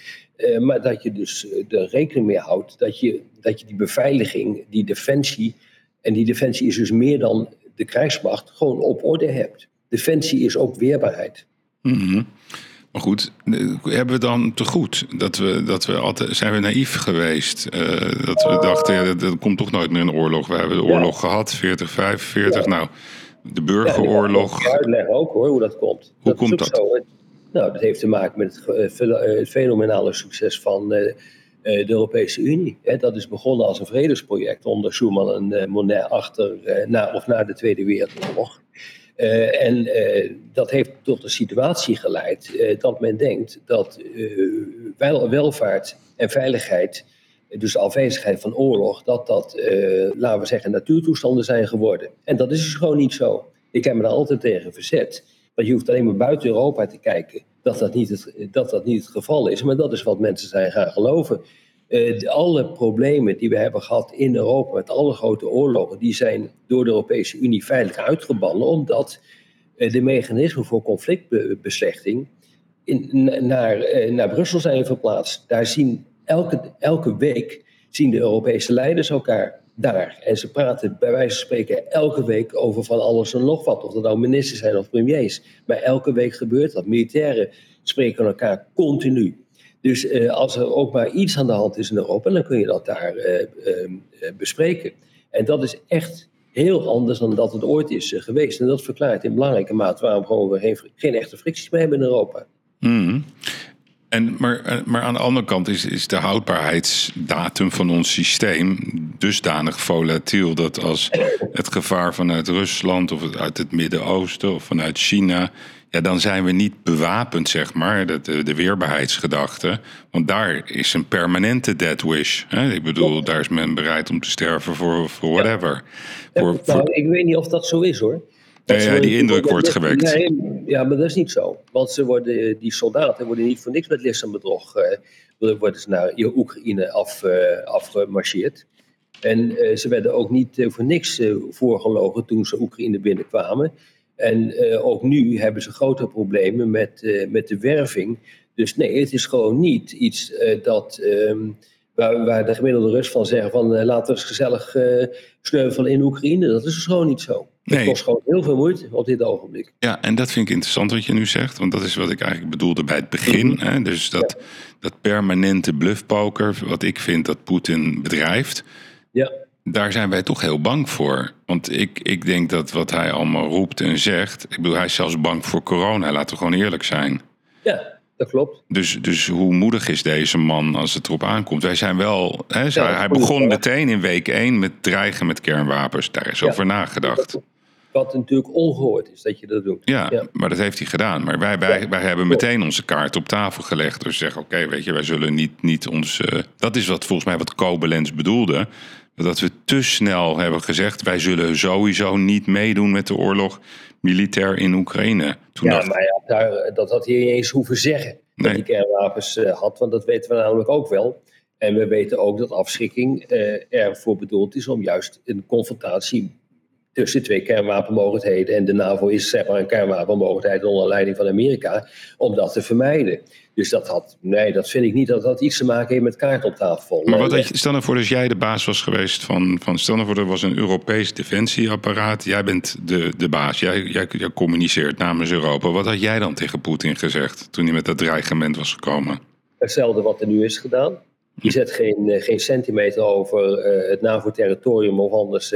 maar dat je dus er rekening mee houdt dat je, dat je die beveiliging, die defensie, en die defensie is dus meer dan de krijgsmacht, gewoon op orde hebt. Defensie is ook weerbaarheid. Mm maar goed, hebben we dan te goed? Dat we, dat we altijd, zijn we naïef geweest? Uh, dat we dachten, ja, dat, komt toch nooit meer een oorlog. We hebben de oorlog gehad, 40, 45. Nou, de burgeroorlog. Ja, ik uitleggen ook hoor, hoe dat komt. Hoe dat komt dat? Zo, nou, dat heeft te maken met het, uh, fenomenale succes van uh, de Europese Unie. dat is begonnen als een vredesproject onder Schuman en Monet achter, na, of na de Tweede Wereldoorlog. Uh, en uh, dat heeft tot de situatie geleid uh, dat men denkt dat wel, welvaart en veiligheid, dus de afwezigheid van oorlog, dat dat, laten we zeggen, natuurtoestanden zijn geworden. En dat is dus gewoon niet zo. Ik heb me daar altijd tegen verzet. Want je hoeft alleen maar buiten Europa te kijken dat dat niet dat dat niet het geval is. Maar dat is wat mensen zijn gaan geloven. Uh, alle problemen die we hebben gehad in Europa met alle grote oorlogen, die zijn door de Europese Unie veilig uitgebannen, omdat uh, de mechanismen voor conflictbeslechting in, naar, uh, naar Brussel zijn verplaatst. Daar zien elke, elke week zien de Europese leiders elkaar daar. En ze praten bij wijze van spreken elke week over van alles en nog wat. Of dat nou ministers zijn of premiers. Maar elke week gebeurt dat. Militairen spreken elkaar continu. Dus uh, als er ook maar iets aan de hand is in Europa, dan kun je dat daar uh, uh, bespreken. En dat is echt heel anders dan dat het ooit is geweest. En dat verklaart in belangrijke mate waarom gewoon we geen, echte fricties meer hebben in Europa. Mm. En, maar, maar aan de andere kant is, is de houdbaarheidsdatum van ons systeem dusdanig volatiel dat als het gevaar vanuit Rusland of uit het Midden-Oosten of vanuit China ja, dan zijn we niet bewapend, zeg maar, de, de, de weerbaarheidsgedachte. Want daar is een permanente dead wish. Hè? Ik bedoel, daar is men bereid om te sterven voor, voor whatever. Ja, voor, nou, Ik weet niet of dat zo is hoor. Ja, ja, die indruk wordt gewekt. Nee, ja, maar dat is niet zo. Want ze worden, die soldaten worden niet voor niks met Lissabon-bedrog. Uh, worden ze naar Oekraïne af, uh, afgemarcheerd. En uh, ze werden ook niet voor niks voorgelogen toen ze Oekraïne binnenkwamen. En uh, ook nu hebben ze grote problemen met, uh, met de werving. Dus nee, het is gewoon niet iets uh, dat, um, waar, waar, de gemiddelde Rus van zeggen van laten we eens gezellig sneuvelen in Oekraïne. Dat is dus gewoon niet zo. Nee. Het kost gewoon heel veel moeite op dit ogenblik. Ja, en dat vind ik interessant wat je nu zegt. Want dat is wat ik eigenlijk bedoelde bij het begin. Mm -hmm. hè? Dus dat, ja. dat permanente bluffpoker, wat ik vind dat Poetin bedrijft. Ja daar zijn wij toch heel bang voor. Want ik, ik denk dat wat hij allemaal roept en zegt. Ik bedoel, hij is zelfs bang voor corona, laten we gewoon eerlijk zijn. Ja, dat klopt. Dus, dus hoe moedig is deze man als het erop aankomt? Wij zijn wel. Hè, ja, hij begon meteen in week 1 met dreigen met kernwapens. Daar is ja, over nagedacht. Wat natuurlijk ongehoord is dat je dat doet. Ja, ja. maar dat heeft hij gedaan. Maar wij, wij, wij hebben meteen onze kaart op tafel gelegd. Dus zeggen: oké, okay, weet je, wij zullen niet, niet ons. Uh, dat is wat volgens mij wat Kobelens bedoelde dat we te snel hebben gezegd: wij zullen sowieso niet meedoen met de oorlog militair in Oekraïne. Toen ja, dacht... maar ja, daar, dat had hij niet eens hoeven zeggen. Dat hij kernwapens uh, had, want dat weten we namelijk ook wel. En we weten ook dat afschrikking uh, ervoor bedoeld is om juist een confrontatie tussen twee kernwapenmogelijkheden. En de NAVO is zeg maar een kernwapenmogelijkheid onder leiding van Amerika, om dat te vermijden. Dus dat had, nee, dat vind ik niet dat dat iets te maken heeft met kaart op tafel. Maar wat had je, stel nou voor dat jij de baas was geweest van, van stel nou voor er was een Europees defensieapparaat. Jij bent de, de baas, jij, jij, jij communiceert namens Europa. Wat had jij dan tegen Poetin gezegd toen hij met dat dreigement was gekomen? Hetzelfde wat er nu is gedaan. Je zet geen, eh, geen centimeter over uh, het NAVO-territorium of anders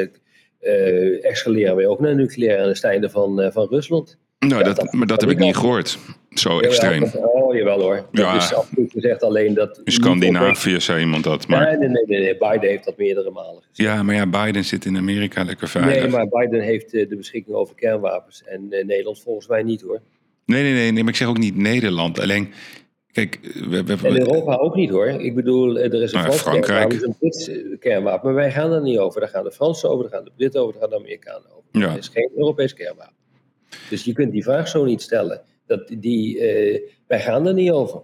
uh, escaleren we ook naar nucleair aan het einde van, uh, van Rusland. Nou, ja, dat, dat, maar dat heb ik niet gehoord. Zo jawel, extreem. Dat, oh, jawel hoor. Dat ja. is absoluut gezegd alleen dat... In Scandinavië zei iemand dat. Maar... Nee, nee, nee, nee, Biden heeft dat meerdere malen gezegd. Ja, maar ja, Biden zit in Amerika lekker veilig. Nee, maar Biden heeft uh, de beschikking over kernwapens. En Nederland volgens mij niet hoor. Nee, nee, nee, nee, maar ik zeg ook niet Nederland. Alleen, kijk... We, we, en Europa ook niet hoor. Ik bedoel, er is een nou, Frans een Brits kernwapen. Maar wij gaan er niet over. Daar gaan de Fransen over, daar gaan de Britten over, daar gaan de Amerikanen over. Ja. Het is geen Europees kernwapen. Dus je kunt die vraag zo niet stellen. Dat die, uh, wij gaan er niet over.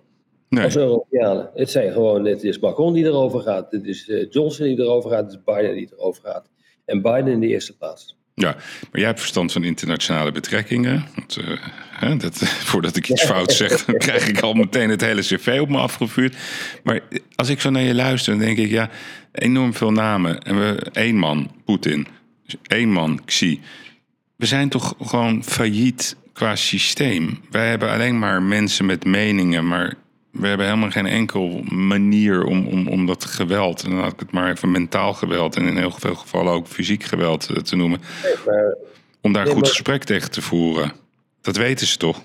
Nee. Als Europeanen. Het zijn gewoon, het is Macron die erover gaat. Het is uh, Johnson die erover gaat. Het is Biden die erover gaat. En Biden in de eerste plaats. Ja, maar jij hebt verstand van internationale betrekkingen. Want, uh, hè, dat, voordat ik iets fout zeg, dan krijg ik al meteen het hele cv op me afgevuurd. Maar als ik zo naar je luister, dan denk ik, ja, enorm veel namen. En we, één man, Poetin. Dus één man, Xi. We zijn toch gewoon failliet qua systeem. Wij hebben alleen maar mensen met meningen, maar we hebben helemaal geen enkel manier om, om, om dat geweld, en dan had ik het maar even mentaal geweld en in heel veel gevallen ook fysiek geweld eh, te noemen, Nee, maar, om daar Nee, goed maar- gesprek tegen te voeren. Dat weten ze toch?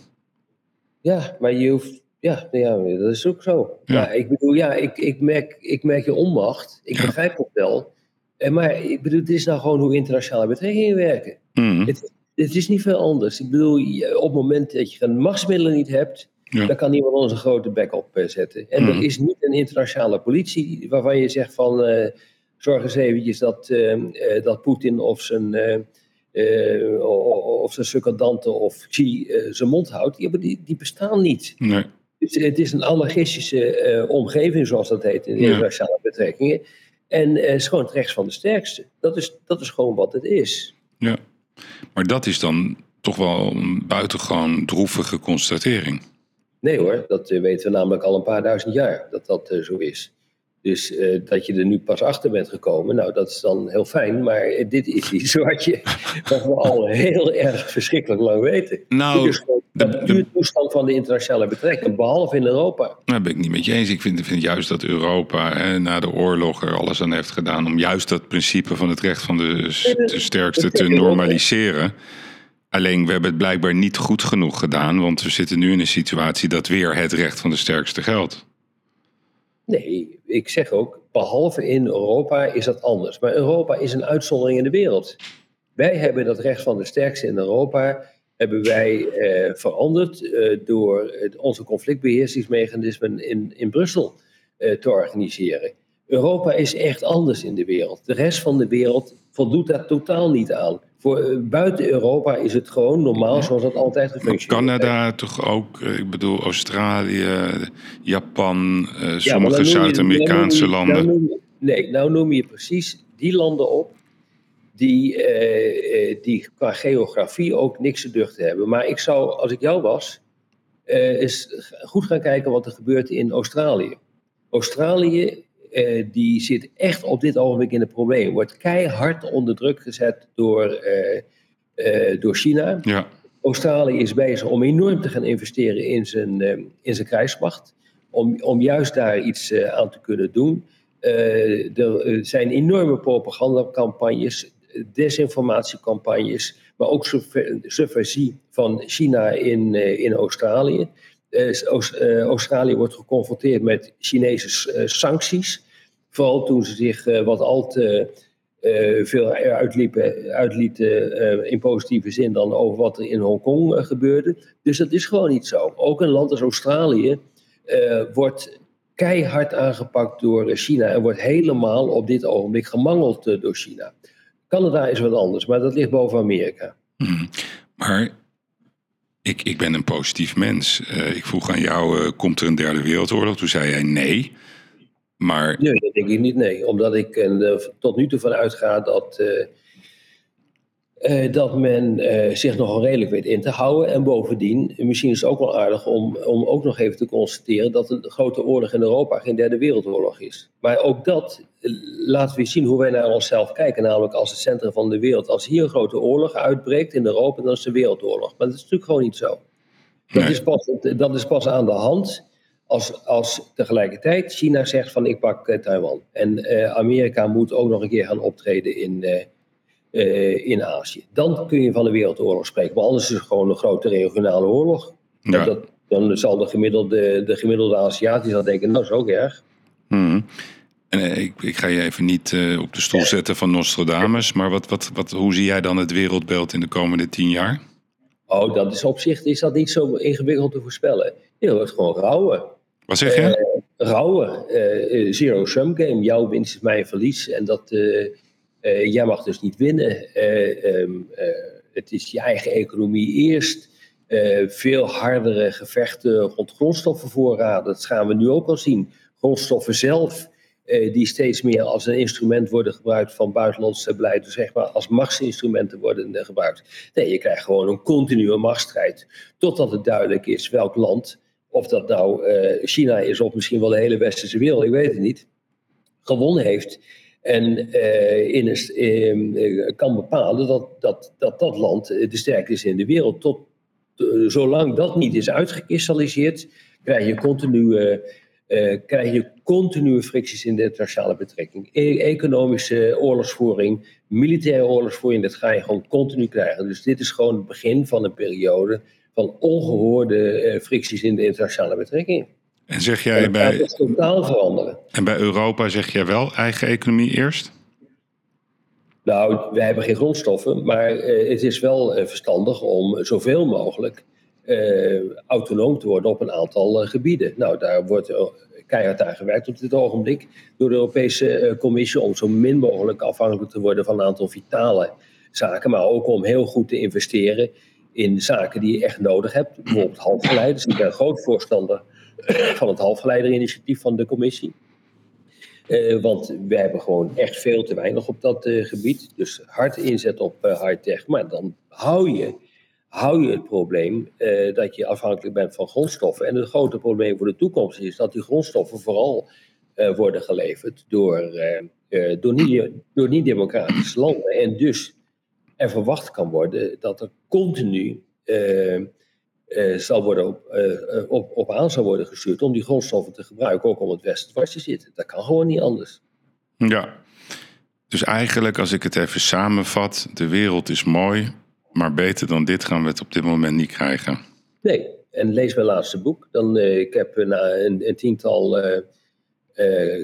ja, maar je hoeft. Ja, ja, dat is ook zo. Ja. Ja. ik bedoel, ja, ik, ik, merk, ik merk je onmacht. Ik Ja. begrijp dat wel. Eh, Maar ik bedoel, het is nou gewoon hoe internationale betrekkingen werken. Mhm. Het, het is niet veel anders. Ik bedoel, op het moment dat je een machtsmiddelen niet hebt, Ja. dan kan iemand ons een grote bek op eh, zetten. En Mhm. er is niet een internationale politie waarvan je zegt van, eh, zorg eens eventjes dat, eh, dat Poetin of zijn, of zijn secundanten of Xi zijn mond houdt. Die, die, die bestaan niet. Nee. Dus het is een anarchistische omgeving, zoals dat heet in Ja. internationale betrekkingen. En het is gewoon het rechts van de sterkste. Dat is, dat is gewoon wat het is. Ja. Maar dat is dan toch wel een buitengewoon droevige constatering. Nee hoor, dat eh, weten we namelijk al een paar duizend jaar dat dat eh, zo is. Dus eh, dat je er nu pas achter bent gekomen, nou dat is dan heel fijn. Maar dit is iets wat, je, wat we al heel erg verschrikkelijk lang weten. Nou, is de- de, toestand van de internationale betrekkingen, behalve in Europa. Daar ben ik niet met je eens. Ik vind, vind juist dat Europa hè, na de oorlog er alles aan heeft gedaan om juist dat principe van het recht van de, de sterkste te normaliseren. Alleen we hebben het blijkbaar niet goed genoeg gedaan, want we zitten nu in een situatie dat weer het recht van de sterkste geldt. Nee, ik zeg ook, behalve in Europa is dat anders. Maar Europa is een uitzondering in de wereld. Wij hebben dat recht van de sterkste in Europa hebben wij eh, veranderd eh, door onze conflictbeheersingsmechanismen in, in Brussel eh, te organiseren. Europa is echt anders in de wereld. De rest van de wereld voldoet daar totaal niet aan. Voor, eh, buiten Europa is het gewoon normaal zoals het altijd gefunctioneerd Canada toch ook, eh, ik bedoel Australië, Japan, uh, sommige Zuid-Amerikaanse landen. nee, nou noem je precies die landen op die, uh, die qua geografie ook niks te duchten hebben. Maar ik zou, als ik jou was, eens goed gaan kijken wat er gebeurt in Australië. Australië uh, die zit echt op dit ogenblik in het probleem. Wordt keihard onder druk gezet door, uh, uh, door China. Ja. Australië is bezig om enorm te gaan investeren in zijn, in zijn krijgsmacht. Om, om juist daar iets aan te kunnen doen. er zijn enorme propagandacampagnes, desinformatiecampagnes, maar ook subversie van China in, in Australië. Uh, Australië wordt geconfronteerd met Chinese uh, sancties. Vooral toen ze zich wat al te veel uitliepen, uitlieten in positieve zin dan over wat er in Hongkong gebeurde. Dus dat is gewoon niet zo. Ook een land als Australië wordt keihard aangepakt door China en wordt helemaal op dit ogenblik gemangeld door China. Canada is wat anders, maar dat ligt boven Amerika. Hmm. Maar ik, ik ben een positief mens. Uh, ik vroeg aan jou, uh, komt er een derde wereldoorlog? Toen zei jij nee. Maar... Nee, dat denk ik niet nee. Omdat ik uh, tot nu toe van uitga dat, dat men zich nogal redelijk weet in te houden. En bovendien, misschien is het ook wel aardig om, om ook nog even te constateren... dat een grote oorlog in Europa geen derde wereldoorlog is. Maar ook dat laat weer zien hoe wij naar onszelf kijken. Namelijk als het centrum van de wereld. Als hier een grote oorlog uitbreekt in Europa, dan is de wereldoorlog. Maar dat is natuurlijk gewoon niet zo. Dat, is, pas, dat is pas aan de hand als, als tegelijkertijd China zegt van ik pak Taiwan. En uh, Amerika moet ook nog een keer gaan optreden in, uh, in Azië. Dan kun je van een wereldoorlog spreken. Maar anders is het gewoon een grote regionale oorlog. Ja. Dat, dan zal de gemiddelde, de gemiddelde Aziatisch dan denken, nou is ook erg. Hmm. En ik, ik, ga je even niet op de stoel zetten van Nostradamus, maar wat, wat, wat, hoe zie jij dan het wereldbeeld in de komende tien jaar? Oh, dat is op zich is dat niet zo ingewikkeld te voorspellen. Je wordt gewoon rouwen. Wat zeg je? Uh, rouwen. Uh, Zero-sum game. Jouw winst is mijn verlies. En dat, uh, jij mag dus niet winnen. Um, het is je eigen economie eerst. veel hardere gevechten rond grondstoffenvoorraden. Dat gaan we nu ook al zien. Grondstoffen zelf die steeds meer als een instrument worden gebruikt van buitenlandse beleid, dus zeg maar als machtsinstrumenten worden gebruikt. Nee, je krijgt gewoon een continue machtsstrijd, totdat het duidelijk is welk land of dat nou China is of misschien wel de hele westerse wereld, ik weet het niet, gewonnen heeft. En uh, in een, uh, kan bepalen dat dat, dat dat land de sterkste is in de wereld. Tot, zolang dat niet is uitgekristalliseerd, krijg je continue, krijg je continue fricties in de internationale betrekking. E economische oorlogsvoering, militaire oorlogsvoering, dat ga je gewoon continu krijgen. Dus dit is gewoon het begin van een periode van ongehoorde fricties in de internationale betrekkingen. En zeg jij en bij. Het totaal veranderen. En bij Europa zeg jij wel eigen economie eerst? Nou, wij hebben geen grondstoffen, maar uh, het is wel uh, verstandig om zoveel mogelijk autonoom te worden op een aantal gebieden. Nou, daar wordt keihard aan gewerkt op dit ogenblik door de Europese Commissie om zo min mogelijk afhankelijk te worden van een aantal vitale zaken, maar ook om heel goed te investeren in zaken die je echt nodig hebt. Bijvoorbeeld halfgeleiders. Ik ben een groot voorstander van het halfgeleiderinitiatief van de commissie. Uh, want we hebben gewoon echt veel te weinig op dat uh, gebied. Dus hard inzet op uh, high-tech. Maar dan hou je, hou je het probleem dat je afhankelijk bent van grondstoffen. En het grote probleem voor de toekomst is dat die grondstoffen vooral worden geleverd door, door, niet, door niet-democratische landen. En dus er verwacht kan worden dat er continu uh, zal worden op, uh, op, op aan zal worden gestuurd om die grondstoffen te gebruiken, ook om het Westen vast te zitten. Dat kan gewoon niet anders. Ja, dus eigenlijk als ik het even samenvat, de wereld is mooi Maar beter dan dit gaan we het op dit moment niet krijgen. Nee, en lees mijn laatste boek. Dan, uh, ik heb een, een, tiental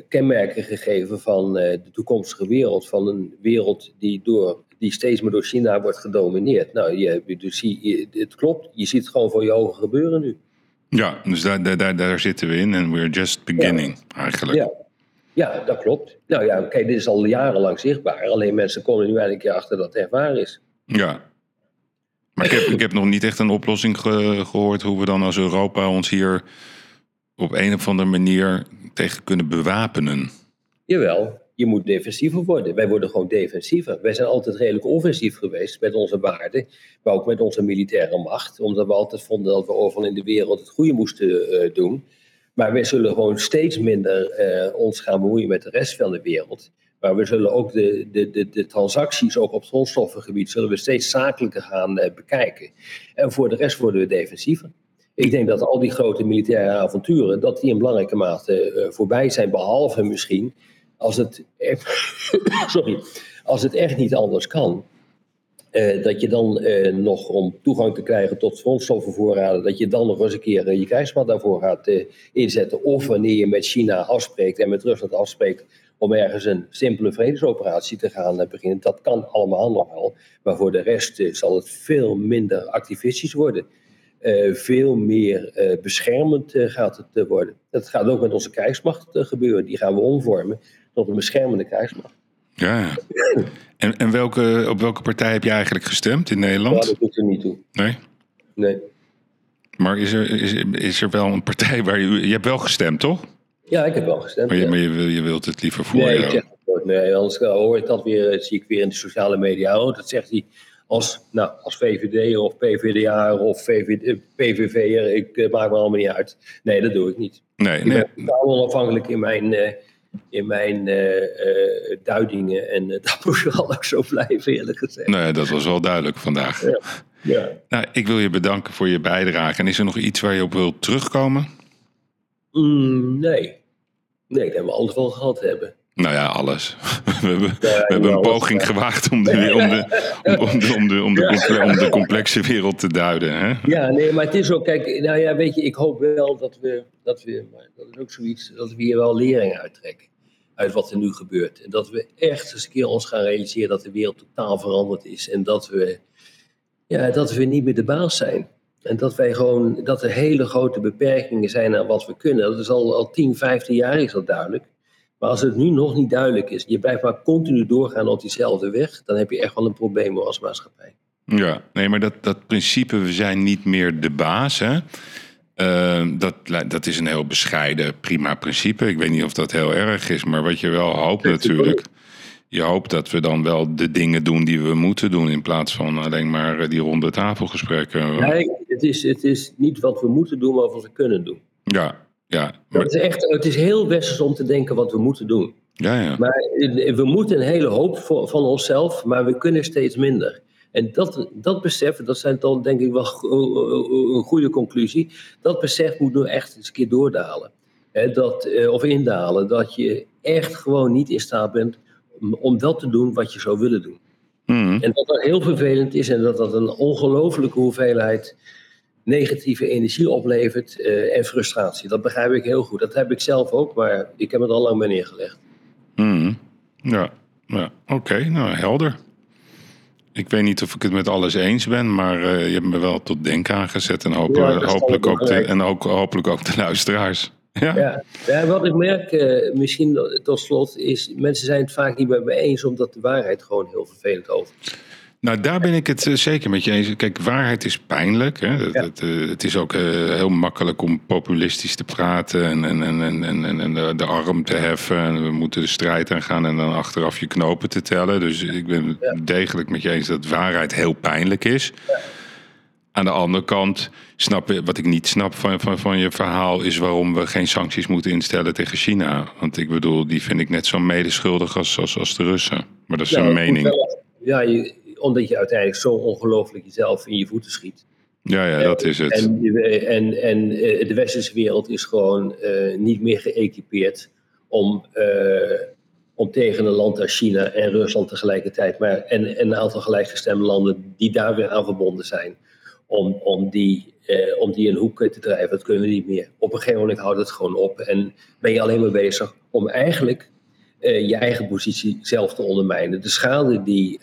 kenmerken gegeven van de toekomstige wereld. Van een wereld die, door, die steeds meer door China wordt gedomineerd. Nou, je, dus, je, het klopt. Je ziet het gewoon voor je ogen gebeuren nu. Ja, dus daar, daar, daar zitten we in en we're just beginning ja. eigenlijk. Ja. ja, dat klopt. Nou ja, kijk, dit is al jarenlang zichtbaar. Alleen mensen komen nu eindelijk achter dat het echt waar is. Ja, maar ik heb, ik heb nog niet echt een oplossing ge, gehoord hoe we dan als Europa ons hier op een of andere manier tegen kunnen bewapenen. Jawel, je moet defensiever worden. Wij worden gewoon defensiever. Wij zijn altijd redelijk offensief geweest met onze waarden, maar ook met onze militaire macht, omdat we altijd vonden dat we overal in de wereld het goede moesten uh, doen. Maar wij zullen gewoon steeds minder uh, ons gaan bemoeien met de rest van de wereld. Maar we zullen ook de, de, de, de transacties, ook op het grondstoffengebied, zullen we steeds zakelijker gaan uh, bekijken. En voor de rest worden we defensiever. Ik denk dat al die grote militaire avonturen, dat die in belangrijke mate voorbij zijn, behalve misschien als het, sorry, als het echt niet anders kan. Uh, dat je dan uh, nog om toegang te krijgen tot grondstoffenvoorraden, dat je dan nog eens een keer uh, je krijgsmacht daarvoor gaat inzetten. Of wanneer je met China afspreekt en met Rusland afspreekt om ergens een simpele vredesoperatie te gaan beginnen. Dat kan allemaal nog wel. Maar voor de rest zal het veel minder activistisch worden. veel meer beschermend gaat het worden. Dat gaat ook met onze krijgsmacht gebeuren. Die gaan we omvormen tot een beschermende krijgsmacht. Ja, en, en welke, op welke partij heb je eigenlijk gestemd in Nederland? Ja, dat doet er niet toe. Nee? Nee. Maar is er, is, is er wel een partij waar je... Je hebt wel gestemd, toch? Ja, ik heb wel gestemd. Maar je, ja. maar je, wil, je wilt het liever voor nee, je ik zeg het. Nee, anders hoor ik dat weer, zie ik weer in de sociale media. Oh, dat zegt hij als, nou, als VVD of PVDA of VVD, PVV'er. Ik maak me allemaal niet uit. Nee, dat doe ik niet. Nee, ik nee. ben onafhankelijk in mijn... Uh, in mijn uh, uh, duidingen. En uh, dat moet vooral ook zo blijven, eerlijk gezegd. Nee, dat was wel duidelijk vandaag. Ja. ja. Nou, ik wil je bedanken voor je bijdrage. En is er nog iets waar je op wilt terugkomen? Mm, nee. Nee, dat hebben we alles wel gehad hebben. Nou ja, alles. We hebben, we hebben een poging gewaagd om de, om, de, om, de, om, de, om, de, comple om de complexe wereld te duiden. Hè? Ja, nee, maar het is ook, kijk, nou ja, weet je, ik hoop wel dat we, dat we, dat is ook zoiets, dat we hier wel lering uittrekken. Uit wat er nu gebeurt. En dat we echt eens een keer ons gaan realiseren dat de wereld totaal veranderd is. En dat we, ja, dat we niet meer de baas zijn. En dat wij gewoon, dat er hele grote beperkingen zijn aan wat we kunnen. Dat is al, al 10, 15 jaar is dat duidelijk. Maar als het nu nog niet duidelijk is, je blijft maar continu doorgaan op diezelfde weg, dan heb je echt wel een probleem als maatschappij. Ja, nee, maar dat, dat principe, we zijn niet meer de baas, hè? Uh, dat, dat is een heel bescheiden, prima principe. Ik weet niet of dat heel erg is, maar wat je wel hoopt natuurlijk. Je hoopt dat we dan wel de dingen doen die we moeten doen, in plaats van alleen maar die ronde tafelgesprekken. Nee, het is, het is niet wat we moeten doen, maar wat we kunnen doen. Ja, ja. Maar... Is echt, het is heel westers om te denken wat we moeten doen. Ja, ja. Maar we moeten een hele hoop van onszelf, maar we kunnen steeds minder. En dat, dat besef, dat zijn dan denk ik wel een goede conclusie. Dat besef moet nu echt eens een keer doordalen. Dat, of indalen. Dat je echt gewoon niet in staat bent om dat te doen wat je zou willen doen. Mm. En dat dat heel vervelend is en dat dat een ongelofelijke hoeveelheid negatieve energie oplevert uh, en frustratie. Dat begrijp ik heel goed. Dat heb ik zelf ook, maar ik heb het al lang bij neergelegd. Mm. Ja, ja. oké, okay, nou helder. Ik weet niet of ik het met alles eens ben, maar uh, je hebt me wel tot denken aangezet. En hopelijk, ja, hopelijk, ook, de, en ook, hopelijk ook de luisteraars. Ja, ja. ja wat ik merk, uh, misschien tot slot, is mensen zijn het vaak niet met me eens, omdat de waarheid gewoon heel vervelend over is. Nou, daar ben ik het uh, zeker met je eens. Kijk, waarheid is pijnlijk. Hè? Het, ja. het, het is ook uh, heel makkelijk om populistisch te praten en, en, en, en, en, en de, de, arm te heffen. En we moeten de strijd aangaan en dan achteraf je knopen te tellen. Dus ik ben ja. degelijk met je eens dat waarheid heel pijnlijk is. Ja. Aan de andere kant, snap, wat ik niet snap van, van, van je verhaal, is waarom we geen sancties moeten instellen tegen China. Want ik bedoel, die vind ik net zo medeschuldig als, als, als de Russen. Maar dat is een mening. Wel, ja, je, omdat je uiteindelijk zo ongelooflijk jezelf in je voeten schiet. Ja, ja, dat is het. En, en, en de westerse wereld is gewoon uh, niet meer geëquipeerd om uh, om tegen een land als China en Rusland tegelijkertijd, maar, en, en een aantal gelijkgestemde landen die daar weer aan verbonden zijn, om, om, die, eh, om die in hoek te drijven. Dat kunnen we niet meer. Op een gegeven moment houdt het gewoon op en ben je alleen maar bezig om eigenlijk eh, je eigen positie zelf te ondermijnen. De schade die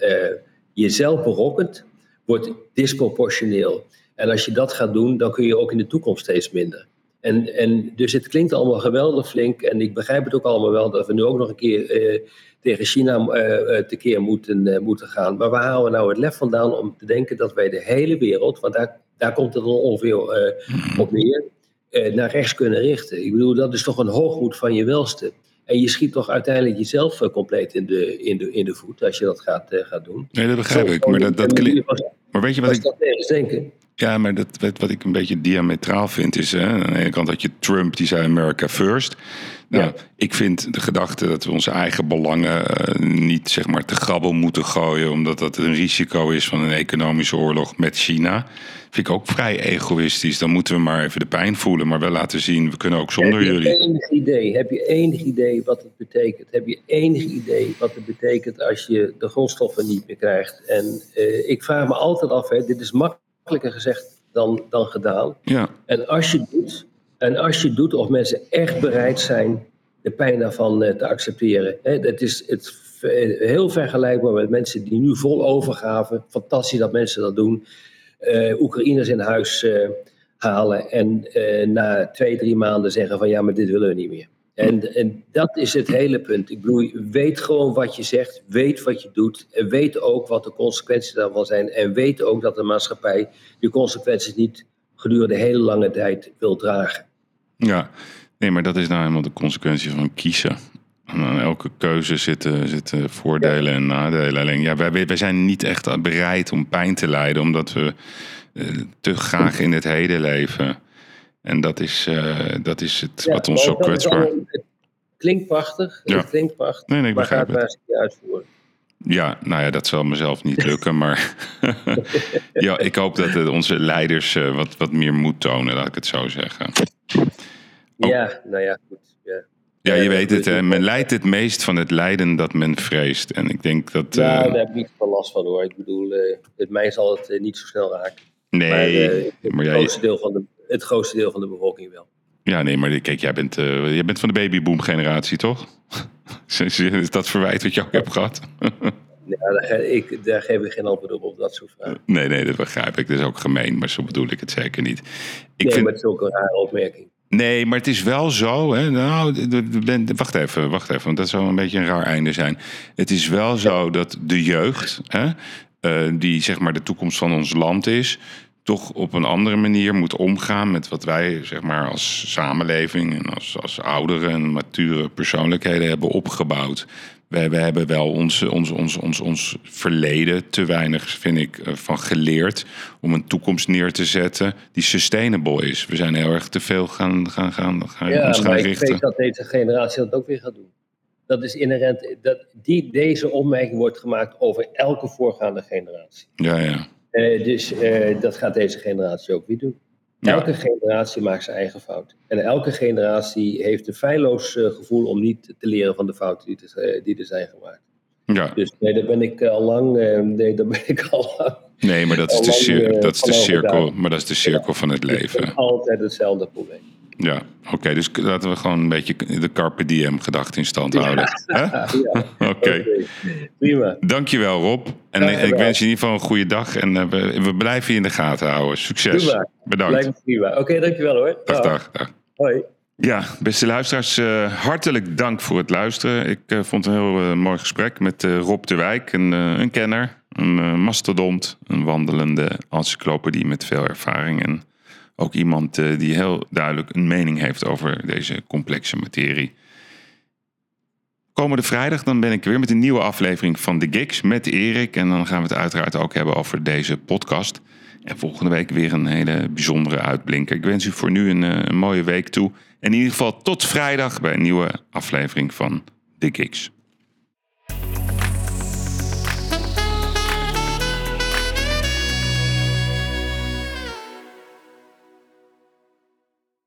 uh, je zelf berokkent, wordt disproportioneel. En als je dat gaat doen, dan kun je ook in de toekomst steeds minder. En, en dus het klinkt allemaal geweldig flink. En ik begrijp het ook allemaal wel dat we nu ook nog een keer eh, tegen China uh, tekeer moeten, uh, moeten gaan. Maar waar halen we nou het lef vandaan om te denken dat wij de hele wereld, want daar, daar komt het dan ongeveer op neer, naar rechts kunnen richten? Ik bedoel, dat is toch een hoogmoed van je welste. En je schiet toch uiteindelijk jezelf compleet in de, in de, in de voet als je dat gaat, gaat doen. Nee, dat begrijp ik. Maar dat, dat klinkt. Maar weet je wat ik. Dat denken. Ja, maar dat, wat ik een beetje diametraal vind is... Hè, aan de ene kant had je Trump, die zei America first. Nou, ja. ik vind de gedachte dat we onze eigen belangen uh, niet zeg maar te grabbel moeten gooien... omdat dat een risico is van een economische oorlog met China... vind ik ook vrij egoïstisch. Dan moeten we maar even de pijn voelen, maar wel laten zien... we kunnen ook zonder heb je jullie... Enig idee, heb je enig idee wat het betekent? Heb je enig idee wat het betekent als je de grondstoffen niet meer krijgt? En uh, ik vraag me altijd af, hè, dit is makkelijk makkelijker gezegd dan, dan gedaan. Ja. En als je doet, en als je doet of mensen echt bereid zijn de pijn daarvan uh, te accepteren. Hè, dat is het heel vergelijkbaar met mensen die nu vol overgaven. Fantastisch dat mensen dat doen. Uh, Oekraïners in huis uh, halen en na twee, drie maanden zeggen van ja, maar dit willen we niet meer. En, en dat is het hele punt. Ik bedoel, weet gewoon wat je zegt, weet wat je doet. En weet ook wat de consequenties daarvan zijn. En weet ook dat de maatschappij die consequenties niet gedurende hele lange tijd wil dragen. Ja, nee, maar dat is nou helemaal de consequentie van kiezen. aan elke keuze zitten, zitten voordelen ja. en nadelen. Alleen ja, wij, wij zijn niet echt bereid om pijn te lijden, omdat we te graag in het heden leven. En dat is, uh, dat is het ja, wat ons zo kwetsbaar... Het klinkt prachtig, ja. het klinkt prachtig, nee, nee, ik maar begrijp gaat het uitvoeren. Ja, nou ja, dat zal mezelf niet lukken. maar ja, ik hoop dat het onze leiders uh, wat, wat meer moed tonen, laat ik het zo zeggen. Oh. Ja, nou ja, goed. Ja. Ja, je weet het, hè? men leidt het meest van het lijden dat men vreest. En ik denk dat. Ja, uh, daar heb ik niet veel last van hoor. Ik bedoel, het mij zal het niet zo snel raken. Nee, maar, uh, maar het, grootste deel van de, het grootste deel van de bevolking wel. Ja, nee, maar kijk, jij bent, uh, jij bent van de babyboom-generatie, toch? is dat verwijt wat je ook hebt gehad? ja, daar, ik, daar geef ik geen antwoord op, op dat soort vragen. Nee, nee, dat begrijp ik. Dat is ook gemeen, maar zo bedoel ik het zeker niet. Ik nee, vind... maar het is ook een rare opmerking. Nee, maar het is wel zo. Hè, nou, wacht even, wacht even, want dat zou een beetje een raar einde zijn. Het is wel zo dat de jeugd, hè, uh, die zeg maar de toekomst van ons land is, toch op een andere manier moet omgaan met wat wij zeg maar, als samenleving en als, als oudere en mature persoonlijkheden hebben opgebouwd. We, we hebben wel ons, ons, ons, ons, ons verleden te weinig, vind ik, van geleerd om een toekomst neer te zetten die sustainable is. We zijn heel erg te veel gaan, gaan, gaan, gaan, ja, ons gaan maar richten. Ik weet dat deze generatie dat ook weer gaat doen. Dat is inherent. Dat die, deze opmerking wordt gemaakt over elke voorgaande generatie. Ja, ja. Uh, dus uh, dat gaat deze generatie ook weer doen. Ja. Elke generatie maakt zijn eigen fout. En elke generatie heeft een feilloos uh, gevoel om niet te leren van de fouten die, te, die er zijn gemaakt. Ja. Dus nee, daar ben ik al lang. nee, daar ben ik al lang. Nee, maar dat is de, cir dat is de cirkel, maar dat is de cirkel ja, van het leven. Het altijd hetzelfde probleem. Ja, oké. Okay, dus laten we gewoon een beetje de Carpe Diem gedachte in stand houden. Ja. ja. Oké. Okay. Prima. Dankjewel Rob. En Graag ik wens je in ieder geval een goede dag. En uh, we, we, blijven je in de gaten houden. Succes. Prima. Bedankt. Me prima. Oké, okay, dankjewel hoor. Dag, dag, dag. Hoi. Ja, beste luisteraars, uh, hartelijk dank voor het luisteren. Ik uh, vond het een heel mooi gesprek met Rob de Wijk, een, een kenner, een mastodont, een wandelende encyclopedie met veel ervaring. En ook iemand uh, die heel duidelijk een mening heeft over deze complexe materie. Komende vrijdag dan ben ik weer met een nieuwe aflevering van The Gigs met Erik. En dan gaan we het uiteraard ook hebben over deze podcast. En volgende week weer een hele bijzondere uitblinker. Ik wens u voor nu een, een mooie week toe. En in ieder geval tot vrijdag bij een nieuwe aflevering van The Gigs.